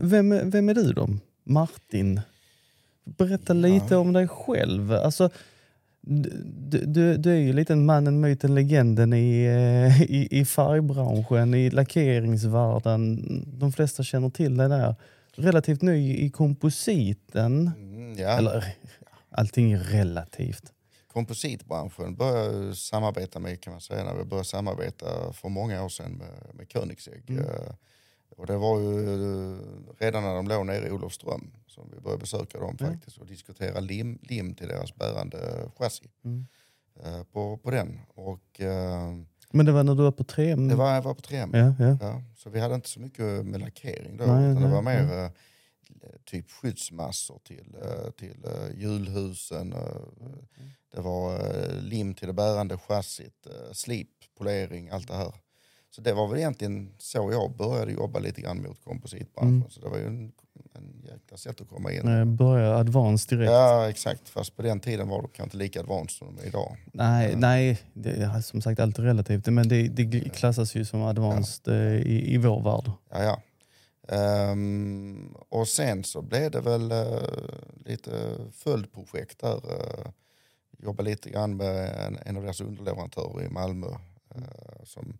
vem, är- vem är du då? Martin? Berätta lite om dig själv. Alltså, du, du, du är ju lite mannen, myten, legenden i, eh, i, i färgbranschen, i lackeringsvärlden. De flesta känner till dig där. Relativt ny i kompositen. Mm, ja. Eller, allting är relativt. Kompositbranschen började jag samarbeta med kan man säga när vi började samarbeta för många år sedan med, med Koenigsegg. Mm. Och det var ju eh, redan när de låg nere i Olofström som vi började besöka dem Ja. faktiskt och diskutera lim, lim till deras bärande chassi Mm. eh, på, på den. Och eh, Men det var när du var på 3M? det var, jag var på 3M. Ja, ja. Ja, så vi hade inte så mycket med lackering då, Nej, utan det nej, var mer nej. typ skyddsmassor till, till hjulhusen. eh, det var lim till det bärande chassit, slip, polering, allt det här. Så det var väl egentligen så jag började jobba lite grann mot kompositbranschen. Mm. Så det var ju en, en jäkla sätt att komma in. Nej, Börja advance direkt. Ja exakt, fast på den tiden var det kanske inte lika advanced som de är idag. Nej, nej det är som sagt allt relativt. Men det, det klassas ju som advanced eh, i, i vår värld. Ja, ja. Ehm, och sen så blev det väl eh, lite följdprojekt där. Uh, jobba lite grann med en, en av deras underleverantörer i Malmö eh, som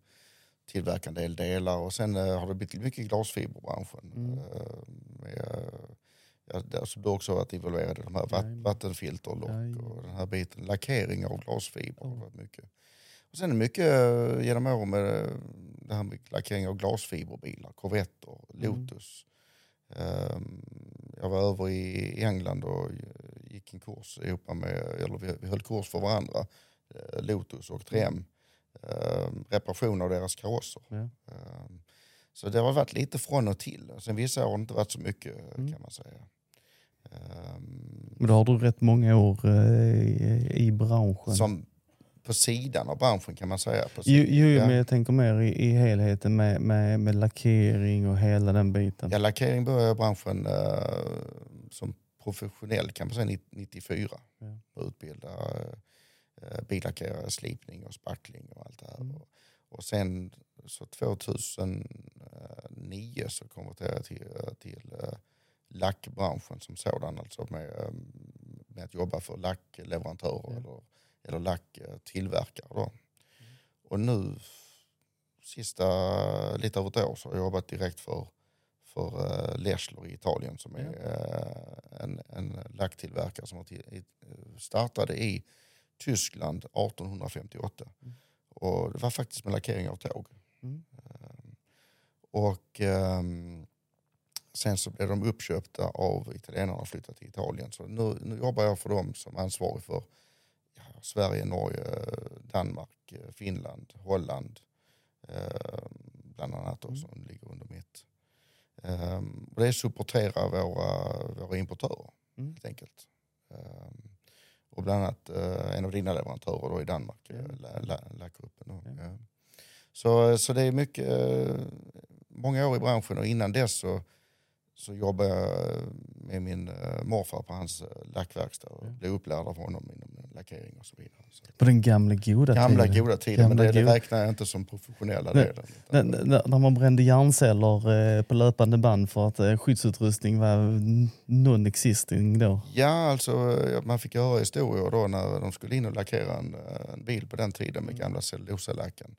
tillverkar en del delar och sen eh, har det blivit mycket glasfiberbranschen. Mm. Eh, med, ja, så du också varit involverad i de här Jajamän. vattenfilterlock och den här biten. Lackering av glasfiber varit mycket. Och sen mycket eh, genom åren med det här med lackering av glasfiberbilar, Corvetter, Lotus. Ehm, jag var över i England och gick en kurs ihop med, eller vi, vi höll kurs för varandra, Lotus och 3M. Ehm, reparation av deras karosser. Ja. Ehm, så det har varit lite från och till. Sen vissa år har det inte varit så mycket Mm. kan man säga. Ehm, Men då har du rätt många år eh, i, branschen. som på sidan av branschen kan man säga. På Jo, jo ja. men jag tänker mer i, i helheten med, med, med lackering och hela den biten. Ja, lackering började branschen eh, som professionell kan man säga 94. Ja. Utbilda eh, billackerare, slipning och spackling och allt det här. Mm. Och, sen så 2009 så konverterade jag till, eh, till eh, lackbranschen som sådan. Alltså med, eh, med att jobba för lackleverantörer Ja. eller, eller lacktillverkare. Då. Och nu sista lite över ett år så har jag jobbat direkt för, för uh, Leschler i Italien som är eh, en, en lacktillverkare som har till, i, startade i Tyskland 1858. Mm. Och det var faktiskt med lackering av tåg. Mm. Ehm, och ehm, sen så blev de uppköpta av italienarna och flyttade till Italien. Så nu, nu jobbar jag för dem som ansvarig för ja, Sverige, Norge, Danmark, eh, Finland, Holland eh, bland annat då, som ligger under mitt. Um, och det är supportera våra, våra importörer Mm. helt enkelt. Ehm, och bland annat eh, en av dina leverantörer då i Danmark, la, Lackgruppen. då. Ja. Ja. Så, så det är mycket, eh, många år i branschen och innan dess så, så jobbade jag med min eh, morfar på hans eh, lackverkstad och Ja. blev upplärd av honom inom lackering och så vidare. Så. På den gamla goda Gamla tiden. goda tiden, men Gamla det, det goda- räknar jag inte som professionella Nej. När, utan- när, man brände hjärnceller eh, på löpande band för att eh, skyddsutrustning var non-existing då. Ja, alltså eh, man fick höra historier då när de skulle in och lackera en, eh, en bil på den tiden med gamla cellulosalacken.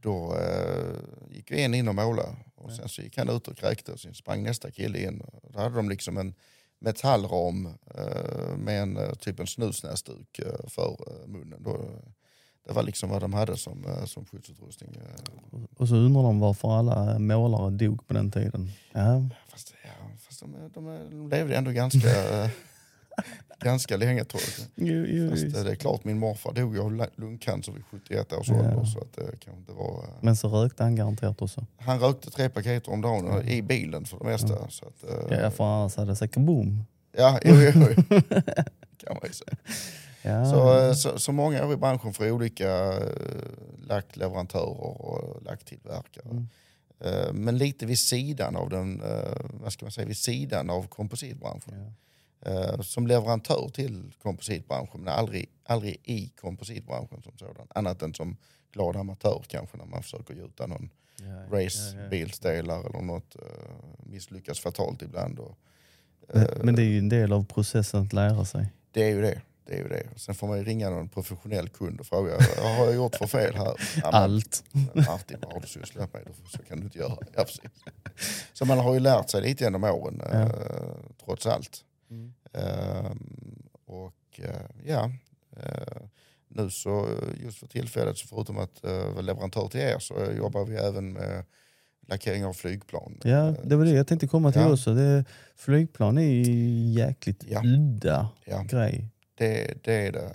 Då eh, gick en in och målade och sen så gick han ut och kräkte och sen sprang nästa kille in. Då hade de liksom en metallram eh, med en eh, typ en snusnäsduk eh, för eh, munnen. Då, det var liksom vad de hade som, eh, som skyddsutrustning. Och så undrar de varför alla målare dog på den tiden. Ja, Fast, ja, fast de, de, de levde ändå ganska, ganska länge tror jag. jo, jo, Fast eh, det är klart, min morfar dog ju av lungcancer vid 71 års Ja. ålder. Så att det kanske inte var, eh, Men så rökte han garanterat också. han rökte tre paket om dagen Mm. i bilen för det mesta. Så att, eh, Ja, för annars hade det sagt kaboom. ja, jo, jo, jo. kan man ju säga. Ja. Så, eh, så, så många år i branschen för olika eh, lackleverantörer och lacktillverkare. Mm. Eh, Men lite vid sidan av den, eh, vad ska man säga, vid sidan av kompositbranschen. Ja. Eh, som leverantör till kompositbranschen men aldrig, aldrig i kompositbranschen som sådan. Annat än som glad amatör kanske när man försöker gjuta någon, Ja, racebilsdelar eller något eh, misslyckas fatalt ibland. Och, Men, eh, men det är ju en del av processen att lära sig. det är ju det. Det är ju det. Sen får man ju ringa någon professionell kund och fråga vad har jag gjort för fel här? Ja, men, Allt. Martin, vad har du sysslat med? Så kan du inte göra. Ja, precis. Så man har ju lärt sig lite genom åren, Ja. eh, trots allt. Mm. Och eh, ja, eh, nu så eh, just för tillfället, så förutom att vara leverantör till er så jobbar vi även med lackering av flygplan. Ja, det var det jag tänkte komma till Ja. också. Det, flygplan är ju jäkligt Ja. udda Ja. grej. Det, det är det.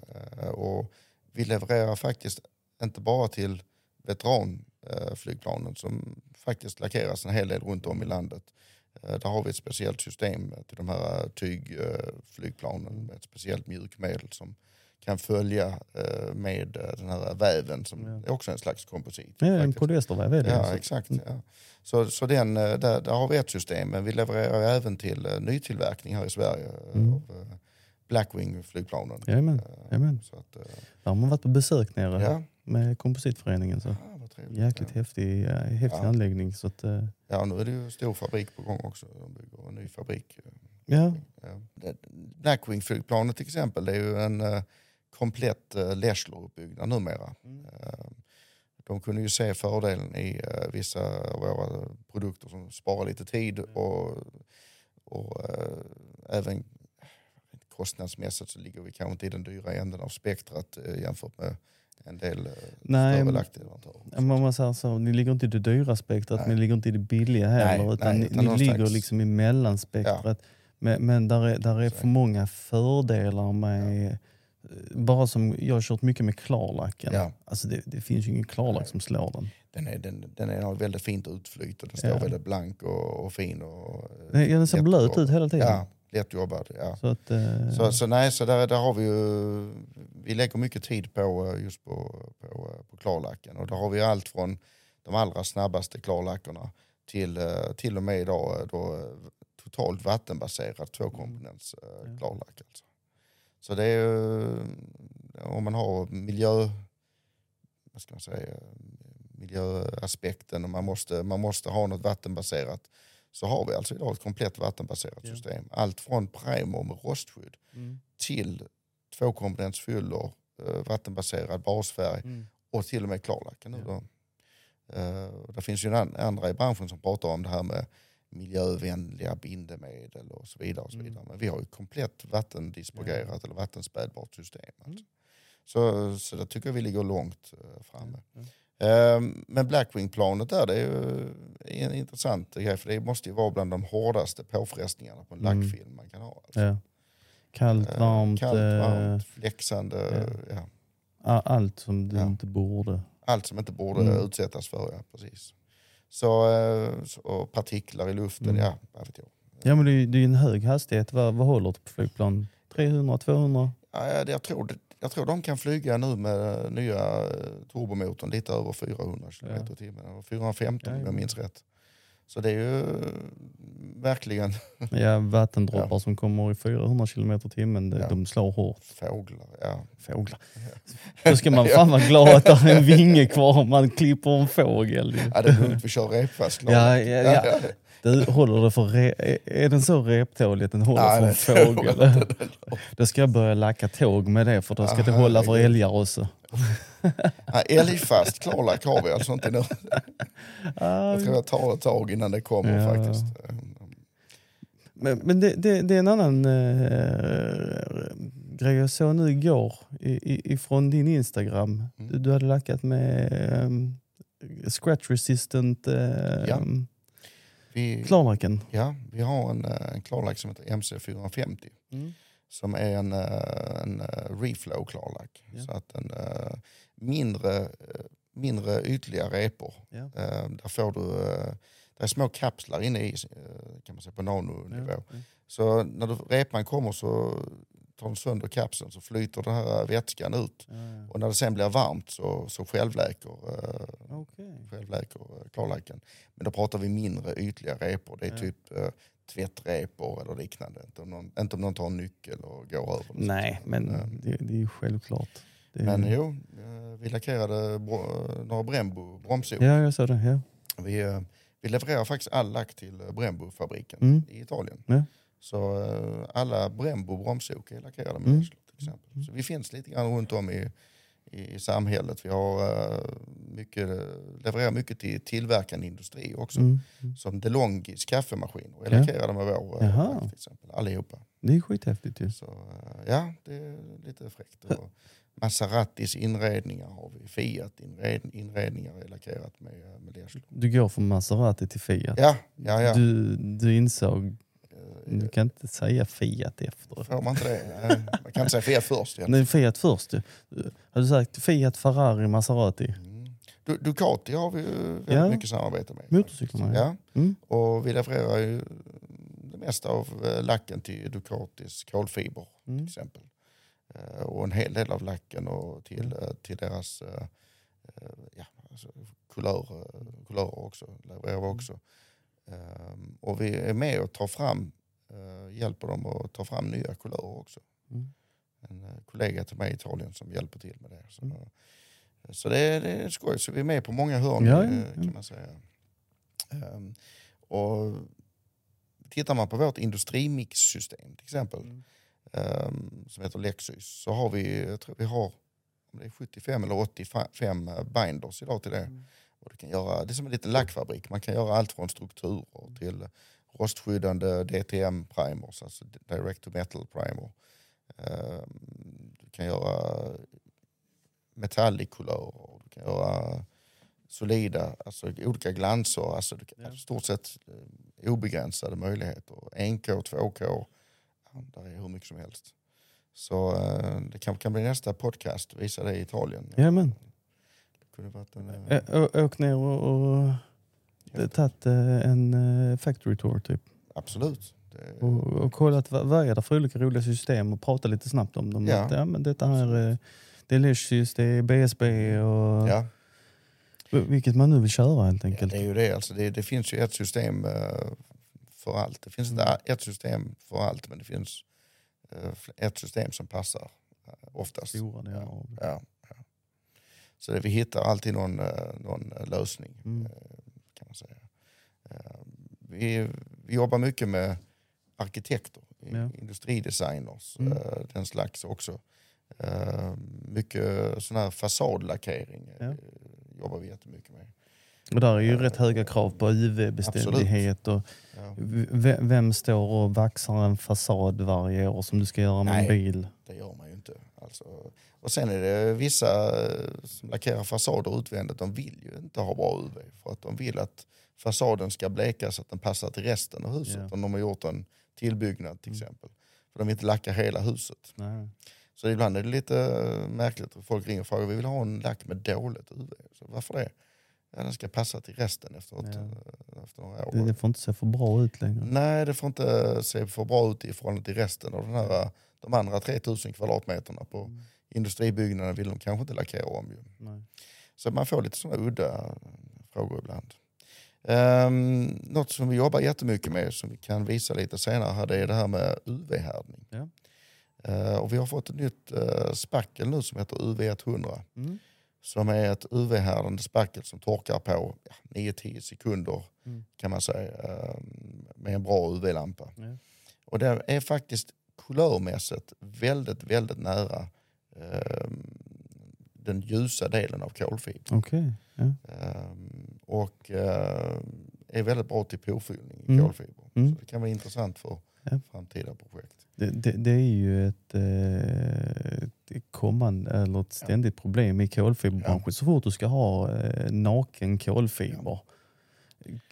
Och vi levererar faktiskt inte bara till veteranflygplanen som faktiskt lackeras en hel del runt om i landet. Eh, Där har vi ett speciellt system till de här tygflygplanen med ett speciellt mjukmedel som kan följa eh, med eh, den här väven som Ja. är också en slags komposit. Ja, en polyesterväv är det. Ja, alltså. exakt. Ja. Så, så den, eh, där, där har vi ett system, men vi levererar även till nytillverkning här i Sverige eh, Mm. av Blackwing-flygplanen. Jajamän, Eh, jajamän. Så att, eh, Där har man varit på besök nere ja, med kompositföreningen. Så. Vad trevligt. Jäkligt ja. häftig, eh, häftig Ja. anläggning. Så att, eh, ja, nu är det ju stor fabrik på gång också. De bygger en ny fabrik. ja. Ja. Blackwing-flygplanet till exempel, det är ju en uh, komplett uh, Leschler-uppbyggnad numera. Mm. Eh, De kunde ju se fördelen i eh, vissa av våra produkter som sparar lite tid och, och eh, även kostnadsmässigt så ligger vi kanske inte i den dyra änden av spektrat eh, jämfört med en del eh, Nej, större lackleverantörer. Ja, man säger så, ni ligger inte i det dyra spektrat Nej. men ni ligger inte i det billiga heller. Nej, utan nej, ni, utan ni ligger liksom i mellanspektrat. Men, men där är, där är Så för många fördelar med... eh, Bara som jag har kört mycket med klarlacken. Ja. Alltså det, det finns ju ingen klarlack Nej. som slår den. Den, är, den, den är väldigt fint utflyt och den står Ja. väldigt blank och, och fin. Och, eh, ja, den ser blöt ut hela tiden. Ja, lättjobbad. Ja. Så att, eh, Så, så nej, så där, där har vi ju, vi lägger mycket tid på eh, just på, på, eh, på klarlacken och där har vi allt från de allra snabbaste klarlackerna till, eh, till och med idag då, totalt vattenbaserad tvåkomponents Ja. klarlack. Alltså. Så det är ju, om man har miljö, vad ska man säga, miljöaspekten och man måste, man måste ha något vattenbaserat så har vi alltså idag ett komplett vattenbaserat Ja. system. Allt från primer med rostskydd mm, till tvåkomponentsfyllor, eh, vattenbaserad basfärg mm, och till och med klarlacken. nu Ja. Eh, det finns ju an- andra i branschen som pratar om det här med miljövänliga bindemedel och så vidare. Och så Mm. vidare. Men vi har ju komplett vattendispergerat eller vattenspädbart system. Mm. Alltså. Så, så där tycker jag vi ligger långt eh, framme. ja. Eh, Men Blackwing-planet där, det är ju en intressant grej för det måste ju vara bland de hårdaste påfrestningarna på en Mm. lackfilm man kan ha. Alltså. Ja. Kallt, Eh, varmt, Kallt, eh, varmt, fläxande. Ja. a- allt som du Ja. inte borde. Allt som inte borde Mm. utsättas för. Ja, precis. Så, eh, så, och partiklar i luften, Mm. ja, vad vet jag. Ja men det är ju en hög hastighet. Vad, vad håller det på flygplan? 300, 200? Ja, ja, jag, tror, det- jag tror de kan flyga nu med nya eh, turbomotorn lite över 400 km i timmen. eller 415 om Ja, jag ja. minns rätt. Så det är ju eh, verkligen Ja, vattendroppar som kommer i 400 km i timmen, Ja. de slår hårt. fåglar. Ja. Fåglar. Då ska man fan vara glad att det är en vinge kvar om man klipper en fågel. Ja, det är lugnt, vi kör repfast. Ja, ja, ja. Du, håller det för re- är- den så reptålig att den håller Nej, för en det- fågel? Då ska jag börja lacka tåg med det för då ska det Aha, hålla för älgar också. Älgfast klarlack har vi alltså inte nu. Ah, Jag tror jag tar ett tag innan det kommer Ja. faktiskt. Men, men det, det, det är en annan eh, grej jag såg nu igår i, ifrån din Instagram. Mm. Du, du hade lackat med um, scratch resistant uh, Ja. Vi, klarlacken. ja, vi har en, eh, en klarlack som heter MC450. som är en, eh, en eh, reflow klarlack. Ja. Så att en mindre, mindre ytliga repor. Ja. Där får du, det är små kapslar inne i kan man säga på nanonivå. Ja. Så när du, repan kommer så tar den sönder kapseln så flyter den här vätskan ut. Ja, ja. Och när det sen blir varmt så, så självläker, eh, Okej. självläker eh, klarlacken. Men då pratar vi mindre ytliga repor. Det är Ja. typ eh, tvättrepor eller liknande. Inte om, någon, inte om någon tar en nyckel och går över. Nej, men Ja. det, det är ju självklart. Är, Men jo, eh, vi lackerade bro- några Brembo bromsok. Ja, jag sa det. Ja. Vi, eh, vi levererar faktiskt all lack till eh, Brembo-fabriken Mm. i Italien. Ja. Så eh, alla Brembo bromsok är lackerade med Mm. Till exempel. Så vi finns lite grann runt om i, i samhället. Vi har eh, mycket, levererar mycket till tillverkande industri också. Mm. Som DeLongis kaffemaskiner är Ja. lackerade med vår eh, Jaha. till exempel. Allihopa. Det är skithäftigt ju. Så ja, det är lite fräckt. Och Maseratis inredningar har vi. Fiat inred, inredningar är lackerat med, med Leslov. Du går från Maserati till Fiat. Ja, ja, ja. Du, du insåg, du kan inte säga Fiat efter. Får man inte det? Nej, Man kan inte säga Fiat först. är Fiat först ju. Har du sagt Fiat, Ferrari, Maserati? Mm. Du- Ducati har vi ju väldigt Ja. mycket samarbete med. Motorcyklarna, ja. Ja. Mm. Och vi levererar ju det mesta av eh, lacken till Ducatis kolfiber till Mm. exempel. Eh, Och en hel del av lacken och till, eh, till deras eh, eh, ja, alltså kulörer, kulörer också. Levererar vi också. Ehm, Och vi är med och tar fram, eh, hjälper dem att ta fram nya kulörer också. Mm. En eh, kollega till mig i Italien som hjälper till med det. Så, Mm. så det, är, det är skoj. Så vi är med på många hörn Ja, eh, ja, kan man säga. Ehm, och tittar man på vårt industrimixsystem till exempel, Mm. ehm, som heter Lexus, så har vi, jag tror vi har om det är 75 eller 85 binders idag till det. Mm. Och du kan göra, det är som en liten lackfabrik, man kan göra allt från strukturer till rostskyddande DTM-primers, alltså direct to metal primer. Ehm, Du kan göra metallic-kulörer, du kan göra solida, alltså olika glanser, alltså du kan, Ja. stort sett eh, obegränsade möjligheter. 1K, 2K, ja, där är hur mycket som helst. Så eh, det kanske kan bli nästa podcast, visa det i Italien. Jajamän. Kunde varit en, eh, Ä- å- Åk ner och, och tagit eh, en eh, factory tour typ. Absolut. Det, Och, och kollat vad, vad är det för olika roliga system och prata lite snabbt om dem. Ja. Att, ja, men detta här, det är Licious, det är BSB och ja. vilket man nu vill köra helt Ja, enkelt. det är ju det. Alltså det, det finns ju ett system för allt. Det finns inte ett system för allt, men det finns ett system som passar oftast. Stora. Ja, ja. Så vi hittar alltid någon, eh, någon eh, lösning, Mm. eh, kan man säga. Vi, vi jobbar mycket med arkitekter, Ja. industridesigners, Mm. den slags också. Mycket sån här fasadlackering Ja. jobbar vi jättemycket med. Och där är ju rätt höga krav på UV-beständighet. Och Ja. vem står och vaxar en fasad varje år som du ska göra med en Nej. bil? Det gör man ju. Alltså, och sen är det vissa eh, som lackerar fasader utvändigt, de vill ju inte ha bra UV. För att de vill att fasaden ska bleka så att den passar till resten av huset. Ja. Om de har gjort en tillbyggnad till Mm. exempel. För de vill inte lacka hela huset. Nej. Så ibland är det lite eh, märkligt. Folk ringer och frågar, vi vill ha en lack med dåligt UV. Så varför det? Ja, den ska passa till resten efteråt, Ja. Eh, efter några år. Det, det får inte se för bra ut längre. Nej, det får inte se för bra ut i förhållande till resten av den här, de andra 3000 kvadratmeterna på Mm. industribyggnaderna vill de kanske inte lackera om. Ju. Nej. Så man får lite sådana udda frågor ibland. Um, något som vi jobbar jättemycket med som vi kan visa lite senare här, det är det här med UV-härdning. Ja. Eh, och vi har fått ett nytt uh, spackel nu som heter UV100 Mm. Som är ett UV-härdande spackel som torkar på ja, 9-10 sekunder Mm. kan man säga eh, med en bra UV-lampa. Ja. Och det är faktiskt kulörmässigt väldigt, väldigt nära eh, den ljusa delen av kolfiber. Okej. Ja. Eh, och eh, är väldigt bra till påfyllning i Mm. kolfiber. Mm. Så det kan vara intressant för Ja. framtida projekt. Det, det, det är ju ett, eh, ett kommande, eller ett ständigt problem i kolfiberbranschen. Så fort du ska ha eh, naken kolfiber.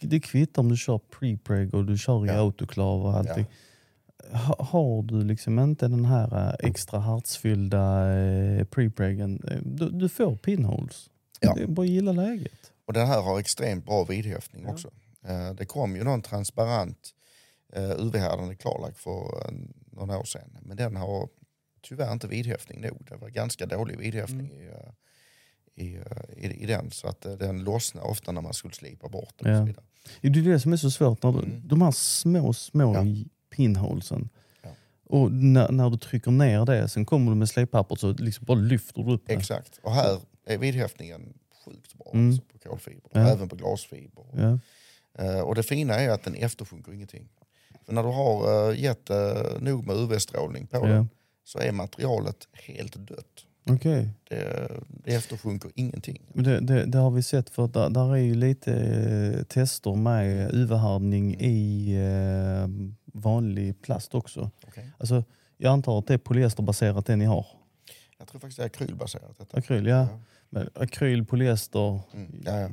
Det kvittar om du kör prepreg och du kör i Ja. autoklav och allting. Ha, har du liksom inte den här eh, extra hartsfyllda eh, prepregen, eh, du, du får pinholes. Ja. Det är bara att gilla läget. Och den här har extremt bra vidhäftning Ja. också. Eh, det kom ju någon transparent eh, UV-härdande klarlack för eh, några år sedan. Men den har tyvärr inte vidhäftning nog. Det var ganska dålig vidhäftning Mm. i, eh, i, eh, i, i den. Så att eh, den lossnar ofta när man skulle slipa bort den. Ja. Och så vidare. Det är det som är så svårt, när du, Mm. de här små, små Ja. pinholesen. Ja. Och när, när du trycker ner det, sen kommer du med släppappret så liksom bara lyfter du upp det. Exakt. Och här är vidhäftningen sjukt bra Mm. alltså, på kolfiber. Ja. Även på glasfiber. Ja. Eh, och det fina är att den eftersjunker ingenting. För när du har uh, gett uh, nog med UV-strålning på Ja. den så är materialet helt dött. Okej. Det, det eftersjunker ingenting. Det, det, det har vi sett för där, där är ju lite eh, tester med UV-härdning i eh, vanlig plast också. Okej. Alltså, jag antar att det är polyesterbaserat det ni har. Jag tror faktiskt det är akrylbaserat. Detta. Akryl, ja. Men akryl, polyester, Mm. Ja, ja,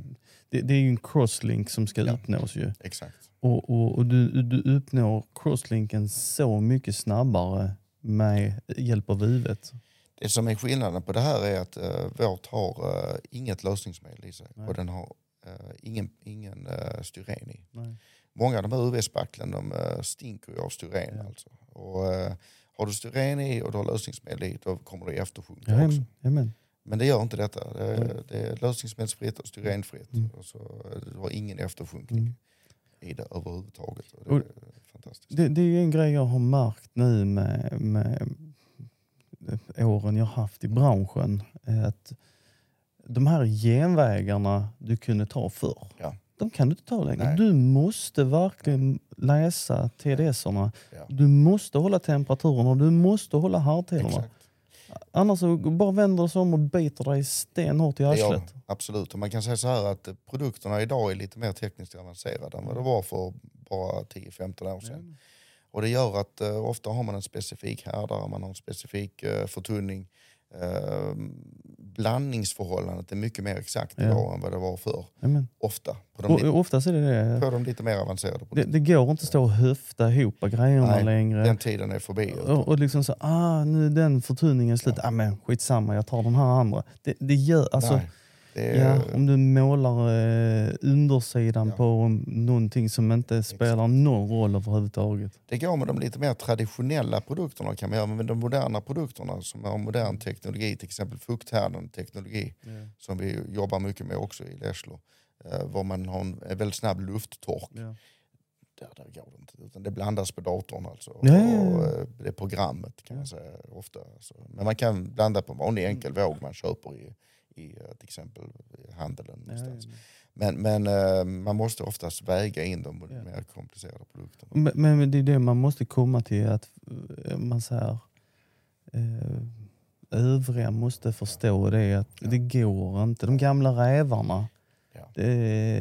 det, det är ju en crosslink som ska Ja. uppnås ju. exakt. Och, och, och du, du uppnår crosslinken så mycket snabbare med hjälp av UVet. Det som är skillnaden på det här är att uh, vårt har uh, inget lösningsmedel i sig Nej. och den har uh, ingen, ingen uh, styren i. Nej. Många av de här UV-spacklen de uh, stinker ju av styren. Ja. Alltså. Och, uh, har du styren i och du har lösningsmedel i då kommer det eftersjunka Ja, också. Jajamän. Men det gör inte detta. Det är, det är lösningsmedelsfritt och styrenfritt. Mm. Och så, uh, du har ingen eftersjunkning Mm. I det överhuvudtaget. Det är fantastiskt. Det, det är ju en grej jag har märkt nu med, med åren jag haft i branschen. Att de här genvägarna du kunde ta förr, Ja. de kan du inte ta längre. Nej. Du måste verkligen läsa TDS-erna. Ja. Du måste hålla temperaturen och du måste hålla hardtiderna. Annars så bara vänder sig om och biter dig stenhårt i arslet. det, absolut. Och man kan säga så här att produkterna idag är lite mer tekniskt avancerade än vad det var för bara 10-15 år sedan. Och det gör att eh, ofta har man en specifik härdare, man har en specifik eh, förtunning. Eh, blandningsförhållandet är mycket mer exakt Ja. idag än vad det var förr. Jajamän. Ofta. På de, li- oftast är det det. på de lite mer avancerade Det, det går inte att stå och höfta ihop grejerna Nej, längre. Den tiden är förbi. Och, och liksom så, ah, nu är den förtunningen slut. Ah, men skitsamma, jag tar den här andra. Det, det gör, alltså, Nej, är, ja, om du målar eh, undersidan Ja. på någonting som inte spelar någon roll överhuvudtaget. Det går med de lite mer traditionella produkterna kan man göra, men de moderna produkterna som har modern teknologi, till exempel fukthärdande teknologi, som vi jobbar mycket med också i Leslo, eh, var man har en en väldigt snabb lufttork. Ja. Där, där går det inte, utan det blandas på datorn alltså. Ja, ja, ja. Och, eh, det programmet kan man säga ofta. Alltså. Men man kan blanda på en vanlig enkel våg man köper i, i eh, till exempel i handeln. Ja, någonstans. ja. Men, men eh, man måste oftast väga in de Ja. mer komplicerade produkterna. Men, men det är det man måste komma till, att eh, man säger eh, övriga måste förstå det att Ja. det går inte. De gamla rävarna, Ja. det,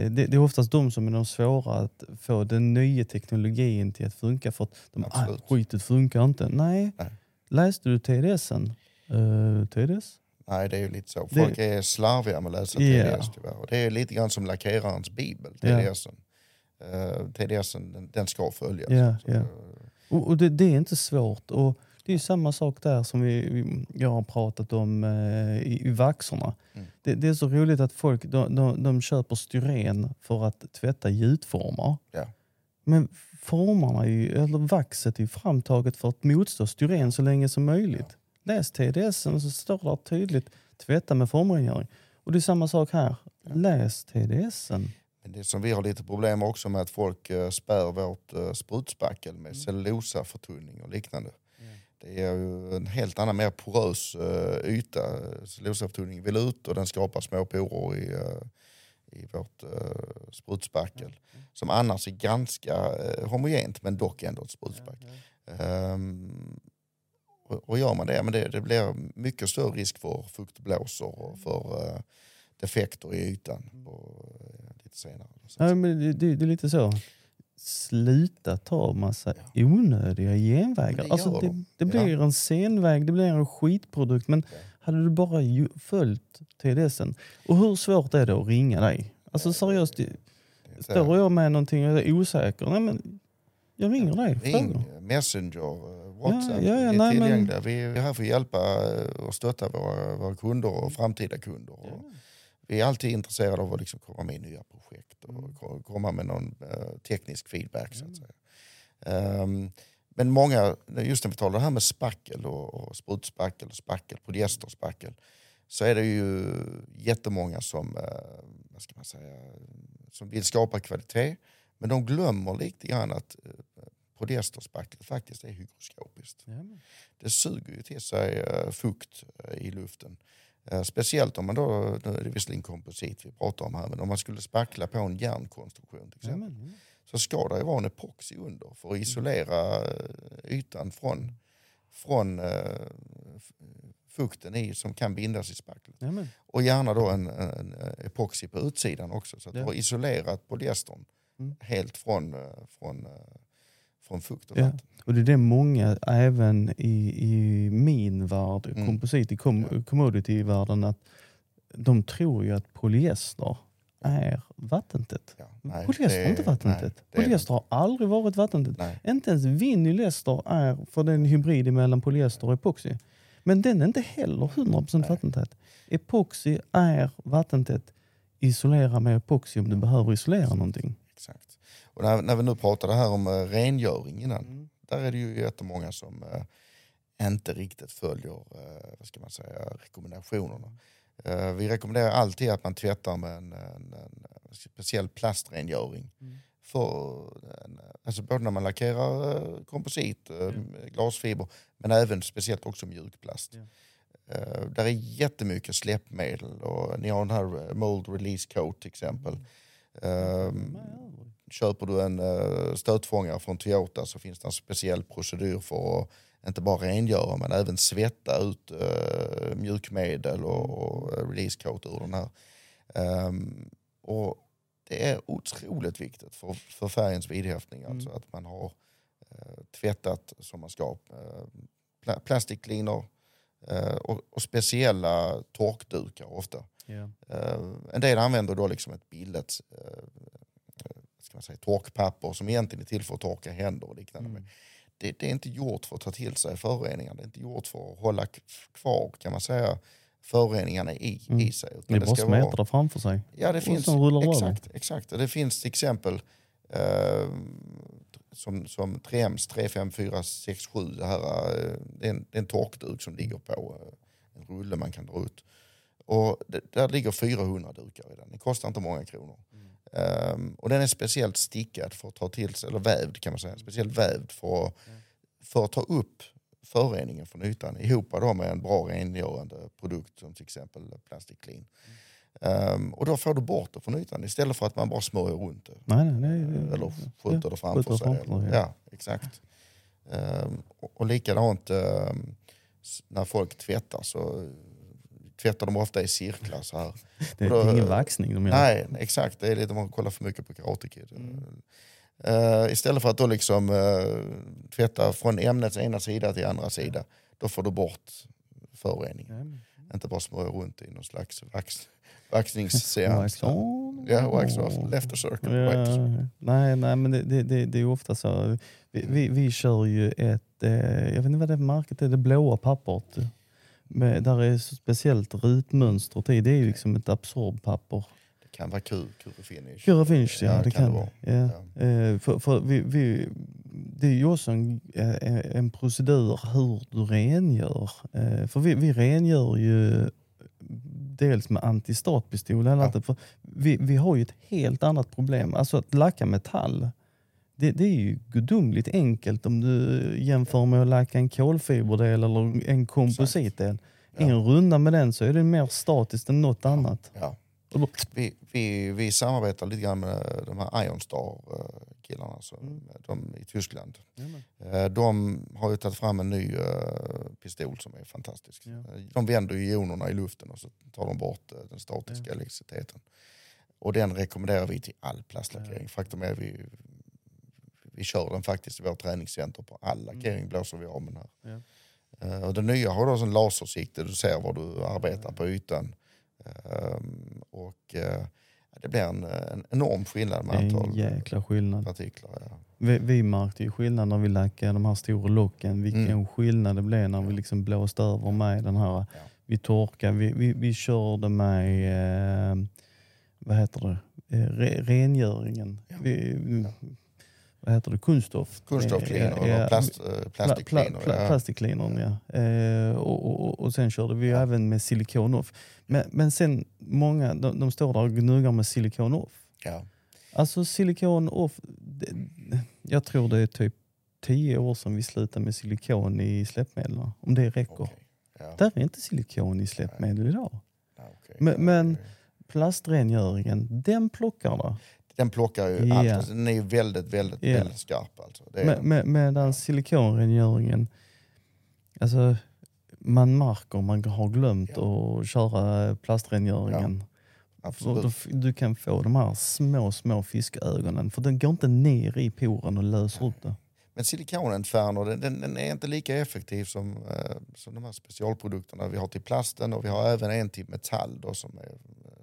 det, det är oftast de som är de svåra att få den nya teknologin till att funka för att de, ah, skitet funkar inte. Nej. Nej. Läste du TDSen? Uh, TDS? Nej, det är ju lite så. Det- Folk är slarviga med att läsa Ja. TDS tyvärr. Och det är lite grann som lackerarens bibel. TDSen. Uh, TDSen den, den ska följas. Ja. eh, Och, och det, det är inte svårt. Och det är samma sak där som vi, jag har pratat om eh, i, i vaxerna. Mm. Det, det är så roligt att folk de, de, de köper styren för att tvätta gjutformar. Ja. Men formarna, är ju, eller vaxet är ju framtaget för att motstå styren så länge som möjligt. Läs TDSen så står det tydligt tvätta med formrengöring. Och det är samma sak här. Läs TDSen. Men det som vi har lite problem också med att folk uh, spär vårt uh, sprutspackel Mm. med cellulosaförtunning och liknande. Det är ju en helt annan, mer porös uh, yta. Cellulosaförtunning vill ut och den skapar små porer i, i vårt sprutspackel. Som annars är ganska homogent men dock ändå ett sprutspackel. Ehm, och, och gör man det, men det, det blir mycket större risk för fuktblåsor och för eh, defekter i ytan på, eh, lite senare. Så att Ja, men det, det, det är lite så. Sluta ta massa onödiga genvägar. Det Alltså gör det, de. det blir en senväg, det blir en skitprodukt. Men hade du bara ju, följt TDSen. Och hur svårt är det att ringa dig? Alltså seriöst, det- så står jag med någonting och är osäker, nej men jag ringer dig. frågar. Ring, Messenger, eh, Whatsapp. Ja, ja, ja, vi är nej, men- tillgängliga. Vi är här för att hjälpa eh, och stötta våra, våra kunder och framtida kunder. Och vi är alltid intresserade av att liksom komma med i nya projekt och Mm. ko- komma med någon eh, teknisk feedback. Så att säga. Ehm, men många, just när vi talar det här med spackel och, och sprutspackel, och spackel, polyesterspackel, så är det ju jättemånga som, eh, vad ska man säga, som vill skapa kvalitet. Men de glömmer lite grann att polyesterspacklet faktiskt är hygroskopiskt. Ja, Det suger ju till sig eh, fukt eh, i luften. Eh, speciellt om man då, nu är det visserligen komposit vi pratar om här, men om man skulle spackla på en järnkonstruktion till exempel. Jajamän. Så ska det ju vara en epoxy under för att isolera ytan från, från fukten i som kan bindas i spacklet. Jajamän. Och gärna då en, en epoxy på utsidan också så att Ja. du har isolerat polyestern Mm. helt från, från, från fukt och Ja. Och det är det många, även i, i min värld, Mm. komposit, i com Ja. commodity-världen, att de tror ju att polyester är vattentätt. Ja, nej, polyester är inte vattentätt. nej, polyester har aldrig varit vattentätt. Nej, Inte ens vinylester är, för det är en hybrid mellan polyester och epoxy. Men den är inte heller 100% Nej. vattentät. Epoxy är vattentätt. Isolera med epoxy om du behöver isolera någonting. Och när, när vi nu pratade här om uh, rengöring innan, Mm. där är det ju jättemånga som eh, inte riktigt följer eh, vad ska man säga, rekommendationerna. Eh, vi rekommenderar alltid att man tvättar med en, en, en speciell plastrengöring. Mm. För, alltså både när man lackerar eh, komposit, eh, glasfiber, men även speciellt också mjukplast. Eh, där är jättemycket släppmedel och ni har den här eh, mold release coat till exempel. Ehm, köper du en uh, stötfångare från Toyota så finns det en speciell procedur för att inte bara rengöra men även svetta ut uh, mjukmedel och, och eh, release coat ur den här. Ehm, och det är otroligt viktigt för, för färgens vidhäftning alltså att man har eh, tvättat som man ska. Uh, pla plastic cleaner eh, och, och speciella torkdukar ofta. Eh, en del använder då liksom ett billigt eh, ska man säga, torkpapper som egentligen är till för att torka händer och liknande. Mm. Det, det är inte gjort för att ta till sig föroreningar. Det är inte gjort för att hålla kvar kan man säga, föroreningarna i, Mm. i sig. Det är bara ska vara- smeta det framför sig. Ja, det Och finns, sen rullar det över. exakt, exakt. Det finns till exempel eh, som, som 3Ms 35467, det, här, eh, det, är en, det är en torkduk som ligger på eh, en rulle man kan dra ut. Och det, där ligger 400 dukar i den, det kostar inte många kronor. Ehm, och den är speciellt stickad för att ta till sig, eller vävd kan man säga, speciellt vävd för, att- för att ta upp föroreningen från ytan ihop då med en bra rengörande produkt som till exempel Plastic Clean. Ehm, och då får du bort det från ytan istället för att man bara smörjer runt det. Nej, nej, nej. Eller skjuter det framför skjuter sig. framför eller, ja. ja. exakt. Ehm, och, och likadant s- när folk tvättar så tvättar de ofta i cirklar så här. Det är då- ingen vaxning de gör. Nej, exakt. Det är lite man kollar för mycket på Karate Kid. Mm. Eh, istället för att då liksom uh, tvätta från ämnets ena sida till andra sida, då får du bort föroreningen. Men- Inte bara smörja runt i någon slags vax, vaxningsseans. Ja, wax off, left a circle, Ja, right a circle. nej, nej, men det, det, det, det är ju ofta så. Vi, vi, vi kör ju ett, eh, jag vet inte vad det är för märket är, det blåa pappret. Med, där är så speciellt rutmönstret i. Det är ju liksom ett absorbpapper. Det kan vara kul, kul finish. Cura Finish, ja, det kan det det. Ja. Ja. För, för vi, vi, det är ju också en, eh, en procedur hur du rengör. Eh, För vi, vi rengör ju dels med antistatpistol. eller Ja. För vi, vi har ju ett helt annat problem. Alltså att lacka metall. Det, det är ju gudomligt enkelt om du jämför med att lacka en kolfiberdel eller en kompositdel. Ja. En runda med den så är det mer statiskt än något annat. Ja. Vi, vi, vi samarbetar lite grann med de här Ironstar-killarna alltså, Mm. de i Tyskland. Eh, De har ju tagit fram en ny eh, pistol som är fantastisk. Ja. Eh, De vänder ju ionerna i luften och så tar de bort den statiska elektriciteten. Och den rekommenderar vi till all plastlackering. Faktum är vi, vi kör den faktiskt i vårt träningscenter på all lackering blåser vi av med den här. Ja. Eh, Och det nya har då en lasersikte, du ser var du arbetar på ytan. Ehm, och eh, det blir en, en enorm skillnad med antal en jäkla skillnad. partiklar. Ja. Vi, vi märkte ju skillnad när vi lackade de här stora locken. Vilken Mm. skillnad det blev när vi liksom blåste över med den här. Vi torkade, vi, vi, vi körde med, eh, vad heter det, eh, re, rengöringen. Ja. Vi, Vad heter det, kunststoff. Kunststoff cleaner eller plast, Pla, plastic pla, cleaner. pla, ja. plastic cleanern, ja. Eh, och, och, och sen körde vi även med silikon off. Men, men sen många, de, de står där och gnuggar med silikon off. Ja. Alltså silikon off, det, jag tror det är typ tio år sedan vi slutade med silikon i släppmedel. Om det räcker. okej. Ja. Där är inte silikon i släppmedel idag. Ja, okej. Men- men- Plastrengöringen, den plockar det. Den plockar ju Ja. allt. Alltså, den är ju väldigt, väldigt, Ja. väldigt skarp. Alltså. Det Med, med, medan silikonrengöringen, alltså man märker om man har glömt att köra plastrengöringen. För Absolut. Du kan få de här små, små fiskögonen. För den går inte ner i poren och löser upp det. Men silikonentfärnor den, den, den är inte lika effektiv som, eh, som de här specialprodukterna vi har till plasten och vi har även en till metall då, som, är,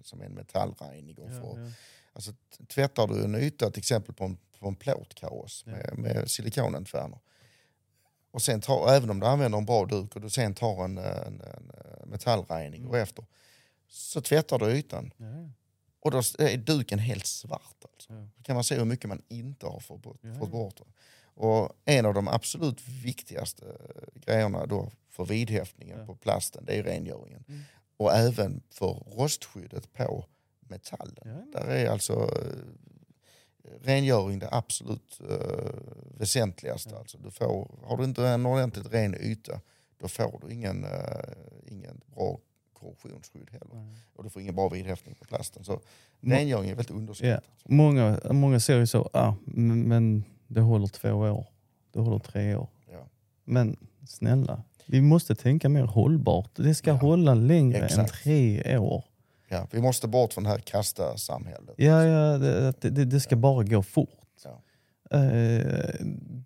som är en metallreiniger. för, Alltså, tvättar du en yta till exempel på en, på en plåtkaross Ja. med, med och sen tar, även om du använder en bra duk och du sen tar en, en, en metallreiniger Mm. efter så tvättar du ytan Ja, och då är duken helt svart. Alltså. Ja. Då kan man se hur mycket man inte har fått bort. Ja, Fått ja. bort. Och en av de absolut viktigaste eh, grejerna då för vidhäftningen Ja. på plasten det är rengöringen. Mm. Och även för rostskyddet på metallen. Ja, ja. Där är alltså eh, rengöring det absolut eh, väsentligaste. Ja. Alltså du får, har du inte en ordentligt ren yta då får du ingen, eh, ingen bra korrosionsskydd heller. Nej. Och du får ingen bra vidhäftning på plasten. Så rengöring är väldigt underskattat. Många, många ser ju så, ah, men, det håller två år, det håller tre år. Ja. Men snälla, vi måste tänka mer hållbart. Det ska Ja, hålla längre än exakt. tre år. Ja, vi måste bort från det här kasta-samhället. Ja, ja det, det, det ska bara gå fort. Ja. Eh,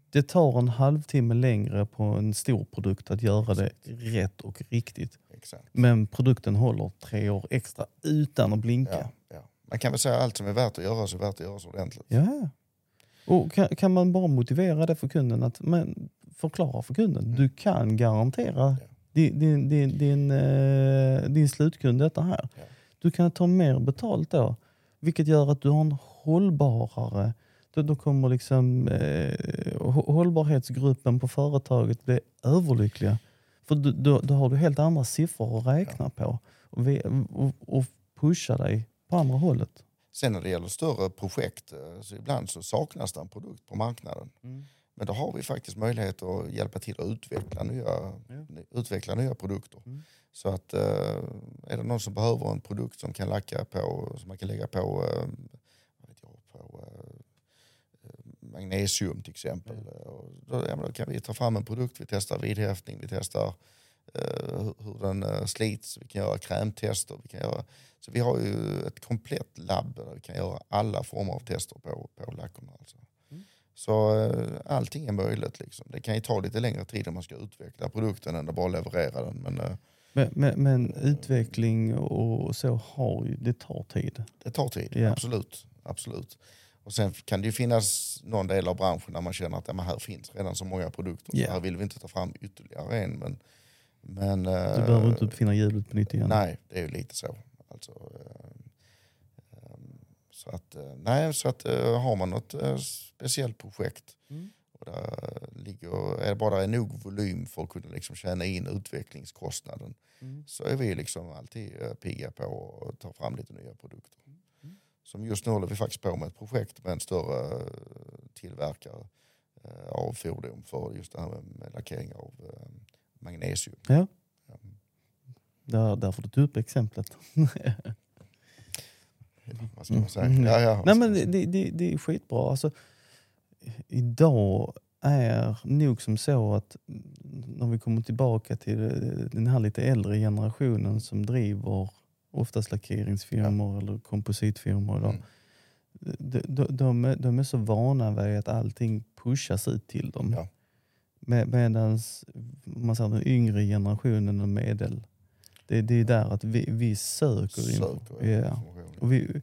det tar en halvtimme längre på en stor produkt att göra det rätt och riktigt. Exakt. Men produkten håller tre år extra utan att blinka. Ja. Man kan väl säga att allt som är värt att göra så är värt att göra så ordentligt. Ja. Och kan, kan man bara motivera det för kunden, att men, förklara för kunden, du kan garantera Mm. Din, din, din, din, eh, din slutkund detta här. Ja. Du kan ta mer betalt då, vilket gör att du har en hållbarare då, då kommer liksom eh, hå- hållbarhetsgruppen på företaget bli överlyckliga. För då, då, då har du helt andra siffror att räkna på och, vi, och, och pusha dig på andra hållet. Sen när det gäller större projekt eh, så ibland så saknas det en produkt på marknaden. Men då har vi faktiskt möjlighet att hjälpa till att utveckla nya, Ja. utveckla nya produkter. Mm. Så att eh, är det någon som behöver en produkt som kan lacka på, som man kan lägga på, eh, vad vet jag, på eh, magnesium till exempel. Och Då, ja, då kan vi ta fram en produkt, vi testar vidhäftning, vi testar eh, hur- den eh, slits, vi kan göra krämtester. Vi kan göra, så vi har ju ett komplett labb där vi kan göra alla former av tester på, på lackerna. Alltså. Mm. Så eh, allting är möjligt. Liksom. Det kan ju ta lite längre tid om man ska utveckla produkten än att bara leverera den. Men Men, men, men utveckling och så har ju, det tar tid. det tar tid, Ja. absolut. absolut. Och sen kan det ju finnas någon del av branschen där man känner att ja, men här finns redan så många produkter. Ja. Så här vill vi inte ta fram ytterligare en. Men, men, Du eh, behöver inte uppfinna hjulet på nytt igen. Nej, det är ju lite så. Alltså, eh, så att, nej, så att har man något speciellt projekt Mm. Och där ligger, är det bara nog volym för att kunna liksom tjäna in utvecklingskostnaden Mm. så är vi liksom alltid eh, pigga på att ta fram lite nya produkter. Mm. Som just nu håller vi faktiskt på med ett projekt med en större eh, tillverkare eh, av fordon för just det här med, lackering av magnesium. Ja. Ja. Där, därför du tog upp exemplet. Vad ska man säga? Mm. Ja, ja, Nej men det, det, det är skitbra. Alltså, idag är nog som så att när vi kommer tillbaka till den här lite äldre generationen som driver oftast lackeringsfirmor eller kompositfirmor idag. Mm. De, de, de, är, de är så vana vid att allting pushas ut till dem. Ja. Med, Medan man säger, den yngre generationen och medel, det, det är där att vi, vi söker. Söker ja. information. Och vi,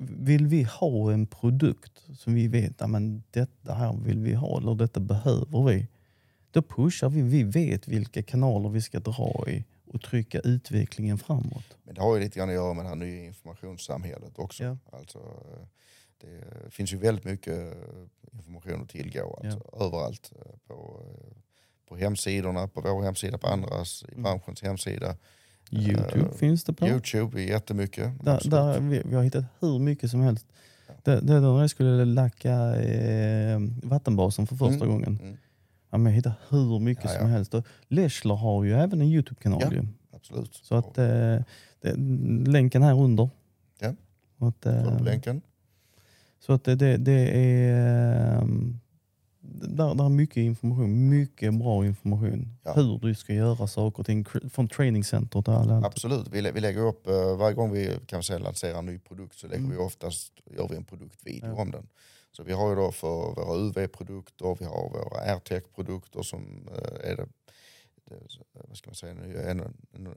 vill vi ha en produkt som vi vet att detta här vill vi ha eller detta behöver vi. Då pushar vi. Vi vet vilka kanaler vi ska dra i och trycka utvecklingen framåt. Men det har ju lite grann att göra med det här nya informationssamhället också. Ja. Alltså, det finns ju väldigt mycket information att tillgå alltså, överallt. eh, På, eh, på hemsidorna, på vår hemsida, på andras, i Mm. branschens hemsida. Youtube Eh, finns det på. Youtube är jättemycket. Där, där vi, vi har hittat hur mycket som helst. Det, det är när jag skulle lacka eh, vattenbasen för första Mm. gången. Mm. Ja, men jag hittar hur mycket Ja, ja. som helst. Och Leschler har ju även en Youtube-kanal. Ja. Absolut. Så att, eh, det, länken här under. Ja. Att, eh, länken. så att det, det, det är... ehm, Där, där är mycket information, mycket bra information. Ja. Hur du ska göra saker och ting. Från trainingcentret och alla. Absolut. Vi, vi lägger upp, eh, varje gång vi kan säga, lanserar en ny produkt så lägger Mm. vi oftast gör vi en produktvideo Ja. om den. Så vi har ju då för våra UV-produkter, vi har våra AirTech-produkter som eh, är det, vad ska man säga, en,